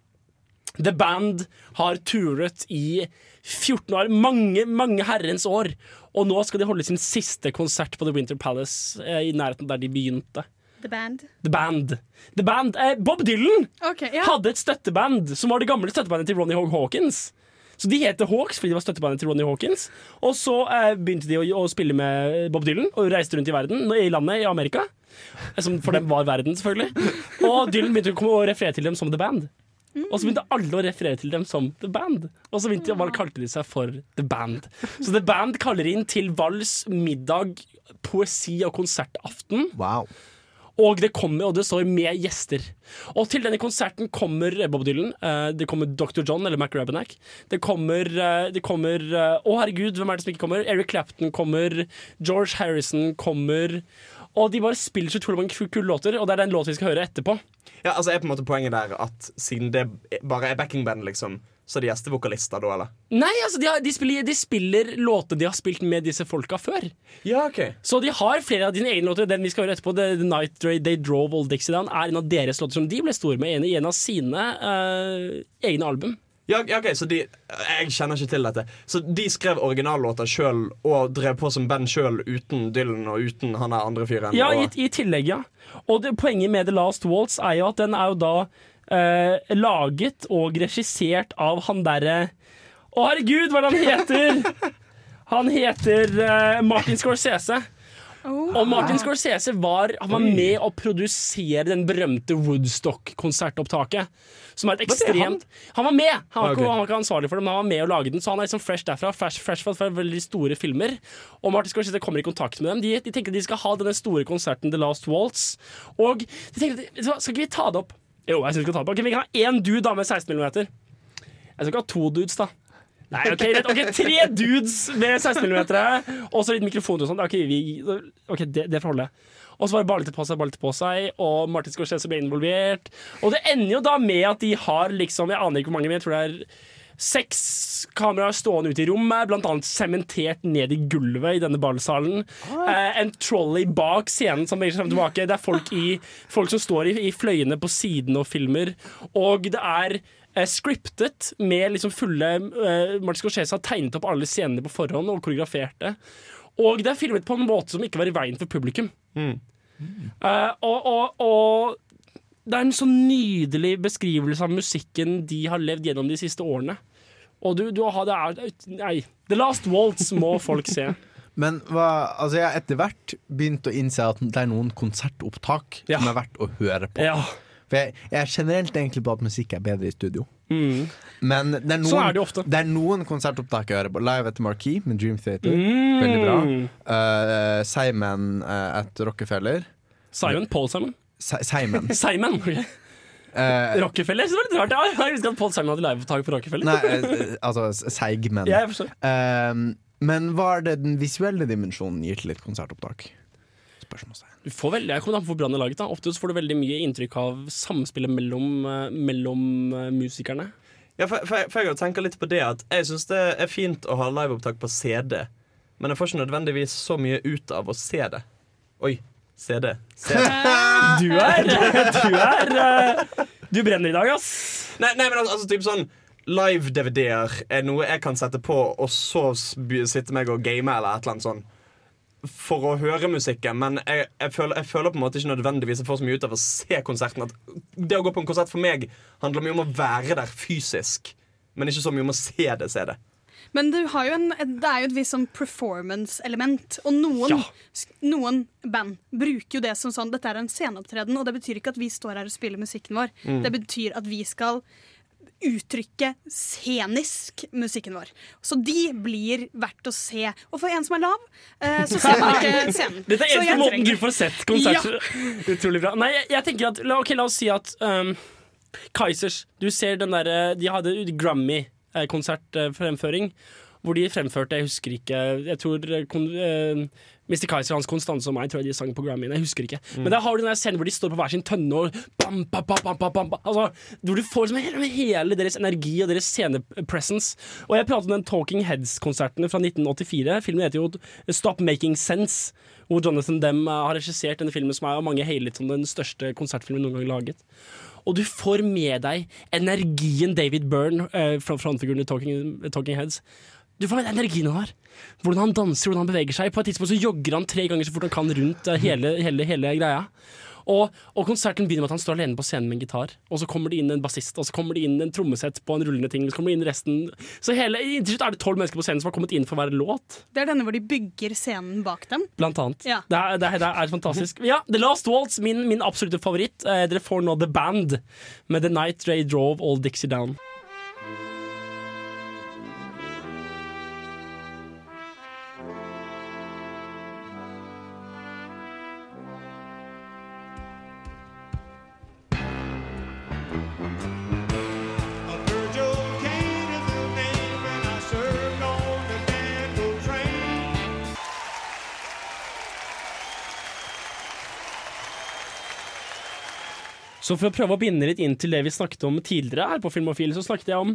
The Band har turet i 14 år, mange, mange herrens år. Og nå skal de holde sin siste konsert på The Winter Palace eh, i nærheten der de begynte. The Band. The Band. The Band. Eh, Bob Dylan okay, ja. hadde et støtteband som var det gamle støttebandet til Ronny Hogg Hawkins. Så De heter Hawks fordi de var støttebandet til Ronny Hawkins. Og så eh, begynte de å, å spille med Bob Dylan og reiste rundt i verden, i landet i Amerika. Som for dem var verden, selvfølgelig. Og Dylan begynte å komme og referere til dem som The Band. Og så begynte alle å referere til dem som The Band. Og så begynte de, bare kalte de seg for The Band. Så The Band kaller inn til vals, middag, poesi og konsertaften. Og det kommer, og det står med gjester. Og til denne konserten kommer Bob Dylan. eh, Det kommer Dr. John eller Mac Rabenack. Det kommer, eh, det kommer eh, Å, herregud, hvem er det som ikke kommer? Eric Clapton kommer. George Harrison kommer. Og de bare spiller så utrolig mange kule låter, og det er den låten vi skal høre etterpå. Ja, altså er på en måte Poenget der at siden det bare er backingband, liksom, så er de gjestevokalister da, eller? Nei, altså de, har, de, spiller, de spiller låter de har spilt med disse folka før. Ja, ok Så de har flere av dine egne låter. Den vi skal høre etterpå, The, The Night Ray, They Drove All Dixie Down, er en av deres låter som de ble store med i en av sine uh, egne album. Ja, ja, ok, så de Jeg kjenner ikke til dette. Så de skrev originallåter sjøl og drev på som band sjøl uten Dylan og uten han der andre fyren? Ja, i, i tillegg, ja. Og det, poenget med The Last Waltz er jo at den er jo da eh, laget og regissert av han derre Å, herregud, hva er det han heter? Han heter eh, Martin Scorsese. Og Martin Scorsese var, han var med å produsere den berømte Woodstock-konsertopptaket. Som er et ekstremt Han var med! Han var, ikke, han var ikke ansvarlig for det, men han var med å lage den. Så han er liksom fresh derfra. Fresh, fresh fra veldig store filmer. Og Martin Scorsese kommer i kontakt med dem. De, de tenker at de skal ha denne store konserten The Last Waltz. Og de tenker at, skal ikke vi ta det opp? Jo, jeg synes vi skal ta det opp. Ok, vi kan ha én dude da med 16 millimeter. Jeg skal ikke ha to dudes, da. Nei, ok, rett, ok, Tre dudes med 16 mm, og så litt mikrofon og sånn. Ok, vi, ok, det, det får holde. Og så bare ballet det på seg, ballet det på seg, og Martin Scorsese ble involvert. Og det ender jo da med at de har liksom Jeg aner ikke hvor mange, men jeg tror det er seks kameraer stående ute i rommet, blant annet sementert ned i gulvet i denne ballsalen. Eh, en trolley bak scenen som beveger seg tilbake. Det er folk, i, folk som står i, i fløyene på siden og filmer. Og det er eh, scriptet med liksom fulle eh, Martin Scorsese har tegnet opp alle scenene på forhånd og koreografert det. Og det er filmet på en måte som ikke var i veien for publikum. Eh, og, og, og det er en så nydelig beskrivelse av musikken de har levd gjennom de siste årene. Og du, du har, det er Nei. The Last Waltz må folk se. Men hva, altså jeg har etter hvert begynt å innse at det er noen konsertopptak som er verdt å høre på. Ja. For jeg, jeg er generelt egentlig på at musikk er bedre i studio. Mm. Men det er, noen, er det det er noen konsertopptak jeg hører på. Live etter Marquee med Dream Theater. Mm. Veldig bra. Uh, Simon uh, at Rockefeller. Simon? Paul Simon? Si- Simon. Simon, ok. Eh, Rockefeller? Så det var litt rart. Jeg husker at Paul Simon hadde liveopptak på Rockefeller. Nei, altså Seigmen. Ja, jeg. Um, men hva er det den visuelle dimensjonen gir til et konsertopptak? Spørsmålstegn. Du får veldig, jeg kommer an på hvor er laget. da Ofte så får du veldig mye inntrykk av samspillet mellom, eh, mellom eh, musikerne. Ja, for, for, jeg- for jeg tenker litt på det at Jeg syns det er fint å ha liveopptak på CD, men jeg får ikke nødvendigvis så mye ut av å se det. Oi. CD. CD. Du er Du er eh, Du brenner i dag, ass. Nei, nei men altså, altså typ sånn Live-DVD-er er noe jeg kan sette på, og så sitte meg og game eller et eller annet sånn. For å høre musikken, men jeg, jeg, føler, jeg føler på en måte ikke nødvendigvis jeg får så mye ut av å se konserten. At det å gå på en konsert for meg handler mye om å være der fysisk, men ikke så mye om å se det. Se det. Men du har jo en, det er jo et visst sånn performance-element. Og noen, ja. noen band bruker jo det som sånn Dette er en sceneopptreden, og det betyr ikke at vi står her og spiller musikken vår. Mm. Det betyr at vi skal uttrykke scenisk musikken vår. Så de blir verdt å se. Og for en som er lav, eh, så ser man ikke scenen. Dette er eneste måten du får sett konsert. Utrolig bra. Nei, jeg, jeg tenker at La, okay, la oss si at um, Kaizers Du ser den derre De hadde Grammy-konsertfremføring. Hvor de fremførte, jeg husker ikke Jeg tror uh, eh, Mr. Kaiser, Hans Konstanse og meg tror jeg de sang på Grammyen. Jeg husker ikke. Mm. Men der har du den scenen hvor de står på hver sin tønne og bam, bam, bam, bam, bam. Altså, Hvor du får liksom hele, deres energi og deres scenepresence. Og jeg pratet om den Talking Heads-konserten fra 1984. Filmen heter jo Stop Making Sense. Hvor Jonathan Dem eh, har regissert denne filmen som er av mange hailet som den største konsertfilmen noen gang laget. Og du får med deg energien David Byrne, eh, fra frontfiguren i Talking, Talking Heads. Du får energien han har. Hvordan han danser, hvordan han beveger seg. På et tidspunkt så jogger han tre ganger så fort han kan rundt eh, hele, hele, hele greia. Og, og konserten begynner med at han står alene på scenen med en gitar. Og så kommer det inn en bassist, og så kommer det inn en trommesett på en rullende ting. Så kommer det inn resten Så hele, til slutt er det tolv mennesker på scenen som har kommet inn for hver låt. Det er denne hvor de bygger scenen bak dem. Blant annet. Ja. Det, er, det, er, det er fantastisk. Ja, The Last Waltz, min, min absolutte favoritt. Eh, dere får nå The Band med The Night They Drove All Dixie Down. Så for å prøve å binde litt inn til det vi snakket om tidligere her på Filmofil, så snakket jeg om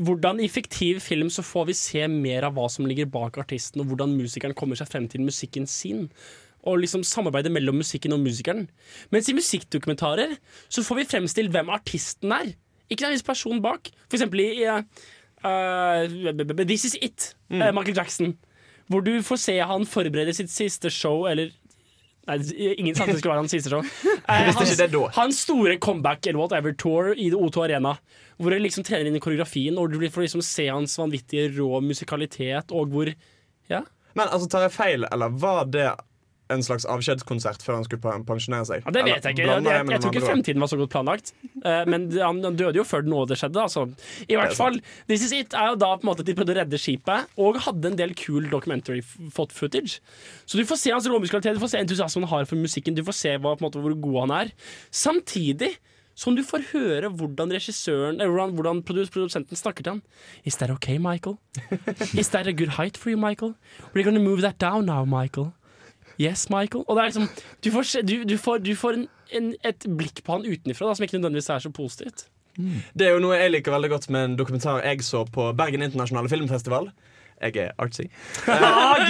hvordan i fiktiv film så får vi se mer av hva som ligger bak artisten, og hvordan musikeren kommer seg frem til musikken sin. Og liksom samarbeidet mellom musikken og musikeren. Mens i musikkdokumentarer så får vi fremstilt hvem artisten er. Ikke nødvendigvis personen bak. For eksempel i uh, This Is It, Mm. eh, Michael Jackson. Hvor du får se han forberede sitt siste show, eller Nei, ingen sa at det skulle være hans siste show. Eh, hans, hans store comeback eller whatever tour i det O2 Arena. Hvor du liksom trener inn i koreografien, og du får liksom se hans vanvittige rå musikalitet, og hvor Ja. Men altså, tar jeg feil, eller var det en slags avskjedskonsert før han skulle pensjonere seg? Ja, det vet jeg ikke. Jeg, jeg, jeg, jeg tror ikke fremtiden var så godt planlagt. Uh, men han, han døde jo før noe av det skjedde. Altså. I hvert er fall, This Is It er jo da på en måte at de prøvde å redde skipet, og hadde en del cool documentary f- fått footage. Så du får se hans råmusikalitet, du får se entusiasmen han har for musikken, du får se hva, måte, hvor god han er. Samtidig som du får høre hvordan regissøren Eller hvordan, hvordan produsenten snakker til han. Is that okay, Michael? Is that a good height for you, Michael? We're gonna move that down now, Michael. Yes, Michael. Og det er liksom Du får, se- du, du får, du får en, en, et blikk på han utenfra som ikke nødvendigvis er så positivt. Det er jo noe jeg liker veldig godt med en dokumentar jeg så på Bergen internasjonale filmfestival. Jeg er artsy. Ah,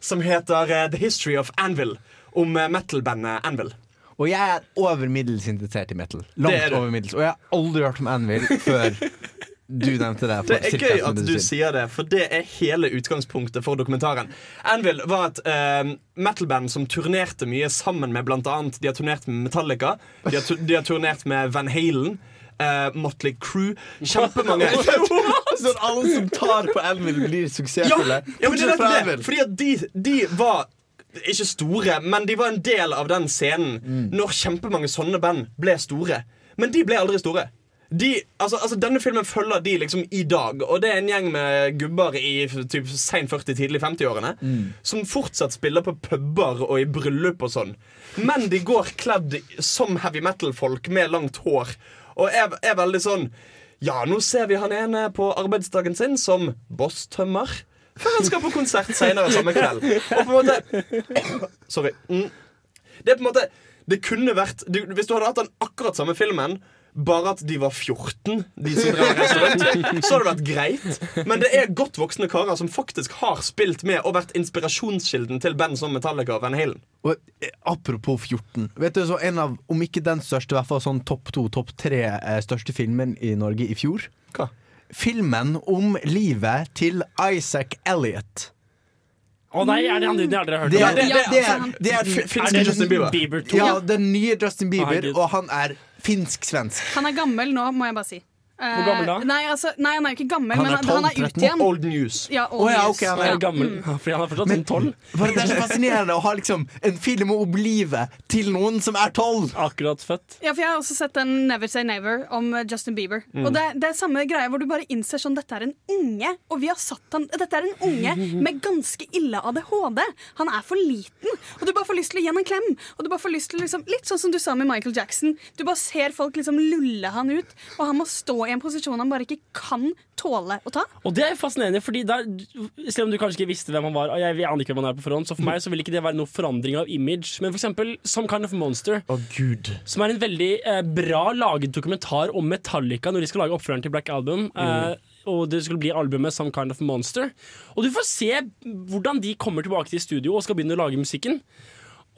Som heter eh, The History of Anvil. Om eh, metal-bandet Anvil. Og jeg er over middels interessert i metal. Langt overmiddels over middels. Og jeg har aldri hørt om Anvil før du nevnte det. Det er gøy at du sier det, for det er hele utgangspunktet for dokumentaren. Anvil var et uh, metal-band som turnerte mye sammen med annet De har turnert med Metallica, de har, de har turnert med Van Halen. Uh, Motley Crew. Kjempemange. Sånn alle som tar på Anvil, blir suksessfulle. ja, men det er det. Fordi at de, de var ikke store, men de var en del av den scenen Mm. når kjempemange sånne band ble store. Men de ble aldri store. De, altså, altså Denne filmen følger de liksom i dag, og det er en gjeng med gubber i typ sen 40-, tidlig 50-årene Mm. som fortsatt spiller på puber og i bryllup og sånn. Men de går kledd som heavy metal-folk med langt hår, og er, er veldig sånn Ja, nå ser vi han ene på arbeidsdagen sin som bosstømmer. Før han skal på konsert senere samme kveld. Og på en måte Sorry. Mm. Det er på en måte Det kunne vært du, Hvis du hadde hatt den akkurat samme filmen, bare at de var 14, de som drev restaurant, så hadde det vært greit. Men det er godt voksne karer som faktisk har spilt med og vært inspirasjonskilden til band som Metallica og Van Halen. Og eh, apropos 14 Vet du, så En av, om ikke den største, i hvert fall sånn topp to, topp tre eh, største filmen i Norge i fjor. Hva? Filmen om livet til Isaac Elliot. Å nei, er det han det har dere hørt Det om? er, det, det, er, det er, Justin Bieber? Bieber to? Ja, den nye Justin Bieber, og han er finsk-svensk. Han er gammel nå, må jeg bare si. Eh, Hvor gammel da? Nei, altså, nei, han er jo ikke gammel, Han men er han, han er 12, ute igjen. Old news. Ja, old oh, ja, okay, ok, han er ja. gammel. Mm. Fordi han er fortsatt sånn tolv. Det er så fascinerende å ha liksom en film om livet til noen som er tolv. Akkurat født. Ja, for Jeg har også sett en Never Say Never om eh, Justin Bieber. Mm. Og det, det er samme greie hvor du bare innser sånn Dette er en unge, og vi har satt han Dette er en unge med ganske ille ADHD. Han er for liten, og du bare får lyst til å gi han en klem. Og du bare får lyst til liksom, Litt sånn som du sa med Michael Jackson. Du bare ser folk liksom lulle han ut, og han må stå i en posisjon han bare ikke kan tåle å ta. Og det er fascinerende, fordi der, selv om du kanskje ikke visste hvem han var, og jeg aner ikke hvem han er på forhånd, så for meg så vil ikke det være noe forandring av image. Men for eksempel Some Kind of Monster, Gud. som er en veldig eh, bra laget dokumentar om Metallica når de skal lage oppfølgeren til Black Album. Eh, og det skulle bli albumet Some Kind of Monster. Og du får se hvordan de kommer tilbake til studio og skal begynne å lage musikken.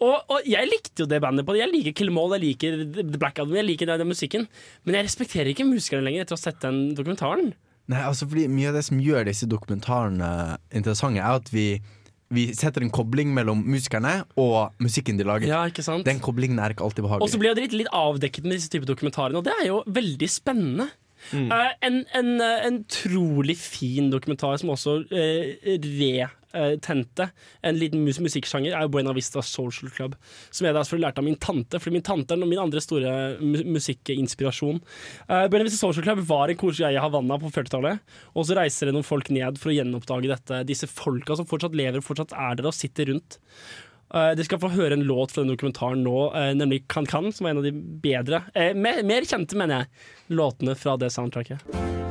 Og, og jeg likte jo det bandet på det. Jeg liker Killmall, jeg liker The Black Album, jeg liker den, den musikken. Men jeg respekterer ikke musikerne lenger etter å ha sett den dokumentaren. Nei, altså fordi Mye av det som gjør disse dokumentarene interessante, er at vi, vi setter en kobling mellom musikerne og musikken de lager. Ja, ikke sant? Den koblingen er ikke alltid behagelig. Og så blir det litt, litt avdekket med disse typer dokumentarene, og det er jo veldig spennende. Mm. Uh, en, en, eh, en trolig fin dokumentar som også uh, retente en liten mus musikksjanger, er jo Buena Vista Social Club. Som jeg da selvfølgelig lærte av min tante, for min tante er min andre store mu musikkinspirasjon. Uh, Buena Vista Social Club var en koselig greie i Havanna på 40-tallet. Og så reiser det noen folk ned for å gjenoppdage dette. Disse folka som fortsatt lever, og fortsatt er der og sitter rundt. Uh, dere skal få høre en låt fra den dokumentaren nå, uh, nemlig Kan Kan, som er en av de bedre, uh, mer, mer kjente, mener jeg, låtene fra det soundtracket.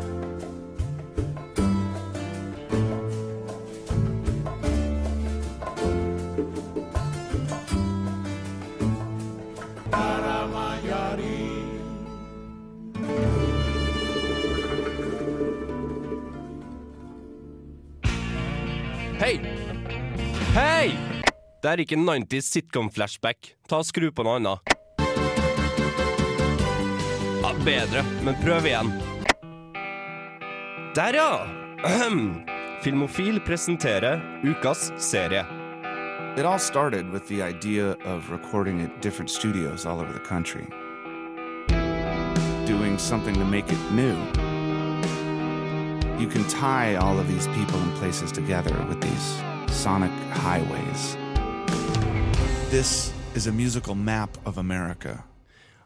Hei! Det er ikke 90s sitcom-flashback. Ta og Skru på noe annet. Ja, bedre, men prøv igjen. Der, ja! Ahem. Filmofil presenterer ukas serie. It all started with the idea of recording at different studios all over the country. Doing something to make it new. You can tie all of these people and places together with these sonic highways. This is a musical map of America.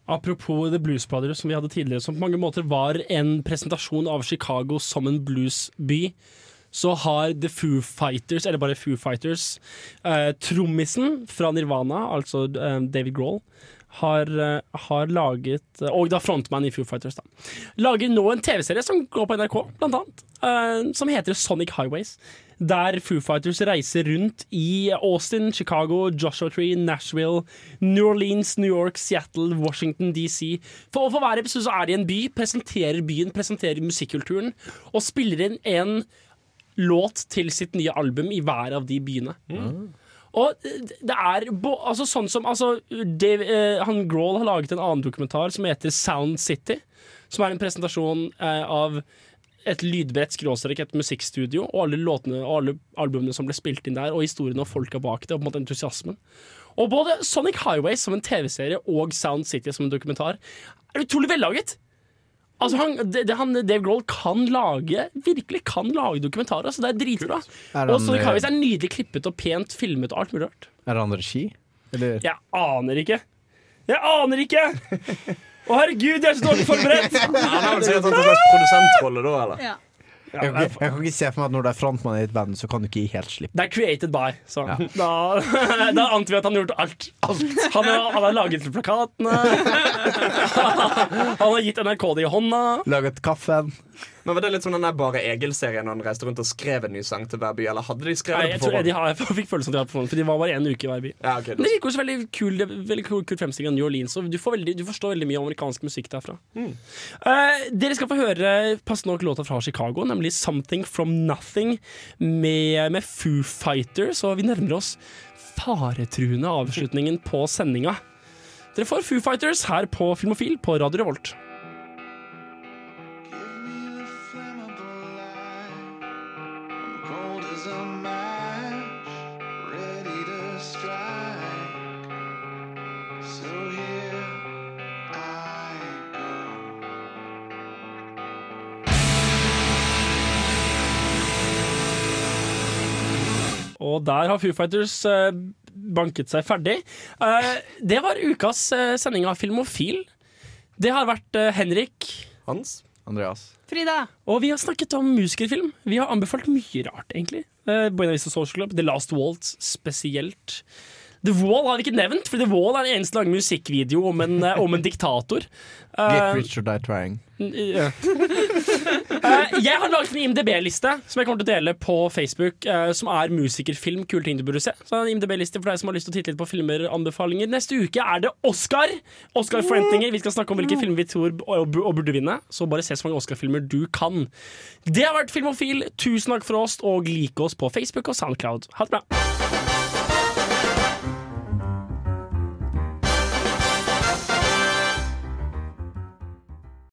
Apropos The Blues Brothers, som vi hadde tidligere, som på mange måter var en presentasjon av Chicago som en bluesby, så har The Foo Fighters, eller bare Foo Fighters, eh, trommisen fra Nirvana, altså eh, David Grohl, har, eh, har laget Og da frontman i Foo Fighters, da. Lager nå en TV-serie som går på NRK, blant annet, eh, som heter Sonic Highways. Der Foo Fighters reiser rundt i Austin, Chicago, Joshua Tree, Nashville, New Orleans, New York, Seattle, Washington DC. For, for hver episode så er de i en by, presenterer byen, presenterer musikkulturen, og spiller inn en låt til sitt nye album i hver av de byene. Og det er altså sånn som altså, Dave, eh, Han Grohl har laget en annen dokumentar som heter Sound City. Som er en presentasjon eh, av et lydbrett skråstrek, et musikkstudio, og alle låtene og alle albumene som ble spilt inn der, og historiene og folka bak det, og på en måte entusiasmen. Og både Sonic Highways som en TV-serie og Sound City som en dokumentar er utrolig vellaget. Altså han, det, det, han, Dave Grohl kan lage Virkelig kan lage dokumentarer. Altså det er dritbra. Og Sonic eh, Highways er nydelig klippet og pent filmet og alt mulig rart. Er han regi? Eller? Jeg aner ikke. Jeg aner ikke! Å herregud, jeg er så dårlig forberedt! Han har vel sikkert hatt en slags produsentrolle da, eller? Ja. Jeg, kan ikke- jeg kan ikke se for meg at når du er frontmann i et band, så kan du ikke gi helt slipp. Det er created by, så da, da ante vi at han har gjort alt. Han har, han har laget plakatene. Han har gitt NRK det i hånda. Laget kaffen. Men Var det litt som den der Bare Egil-serien når han reiste rundt og skrev en ny sang til hver by? Eller hadde de skrevet Nei, det på tror, forhånd? Jeg, jeg, jeg fikk følelsen av det på forhånd, for de var bare en uke i hver by. Ja, okay, Men det virker også veldig kul, det veldig kul, kul fremstilling av New Orleans. Og du, får veldig, du forstår veldig mye amerikansk musikk derfra. Eh, dere skal få høre passende nok låta fra Chicago, nemlig 'Something From Nothing' med, med Foo Fighters. Og vi nærmer oss faretruende avslutningen på sendinga. Dere får Foo Fighters her på Filmofil på Radio Revolt. Og der har Foo Fighters eh, banket seg ferdig. Eh, det var ukas eh, sending av Filmofil. Det har vært eh, Henrik. Hans. Andreas. Frida. Og vi har snakket om musikerfilm. Vi har anbefalt mye rart, egentlig. Uh, Buena Vista Social Club, The Last Waltz spesielt. The Wall har vi ikke nevnt, for The Wall er den eneste lange musikkvideo om en, eh, om en diktator. Get Eh, rich or die trying. Eh, jeg har laget en IMDb-liste som jeg kommer til å dele på Facebook, eh, som er musikerfilm. Kule ting du burde se. Så en IMDb-liste for deg som har lyst til å titte litt på filmer anbefalinger. Neste uke er det Oscar! Oscar-forventninger. Vi skal snakke om hvilke filmer vi tror og burde vinne. Så bare se så mange Oscar-filmer du kan. Det har vært Filmofil. Tusen takk for oss, og like oss på Facebook og Soundcloud. Ha det bra.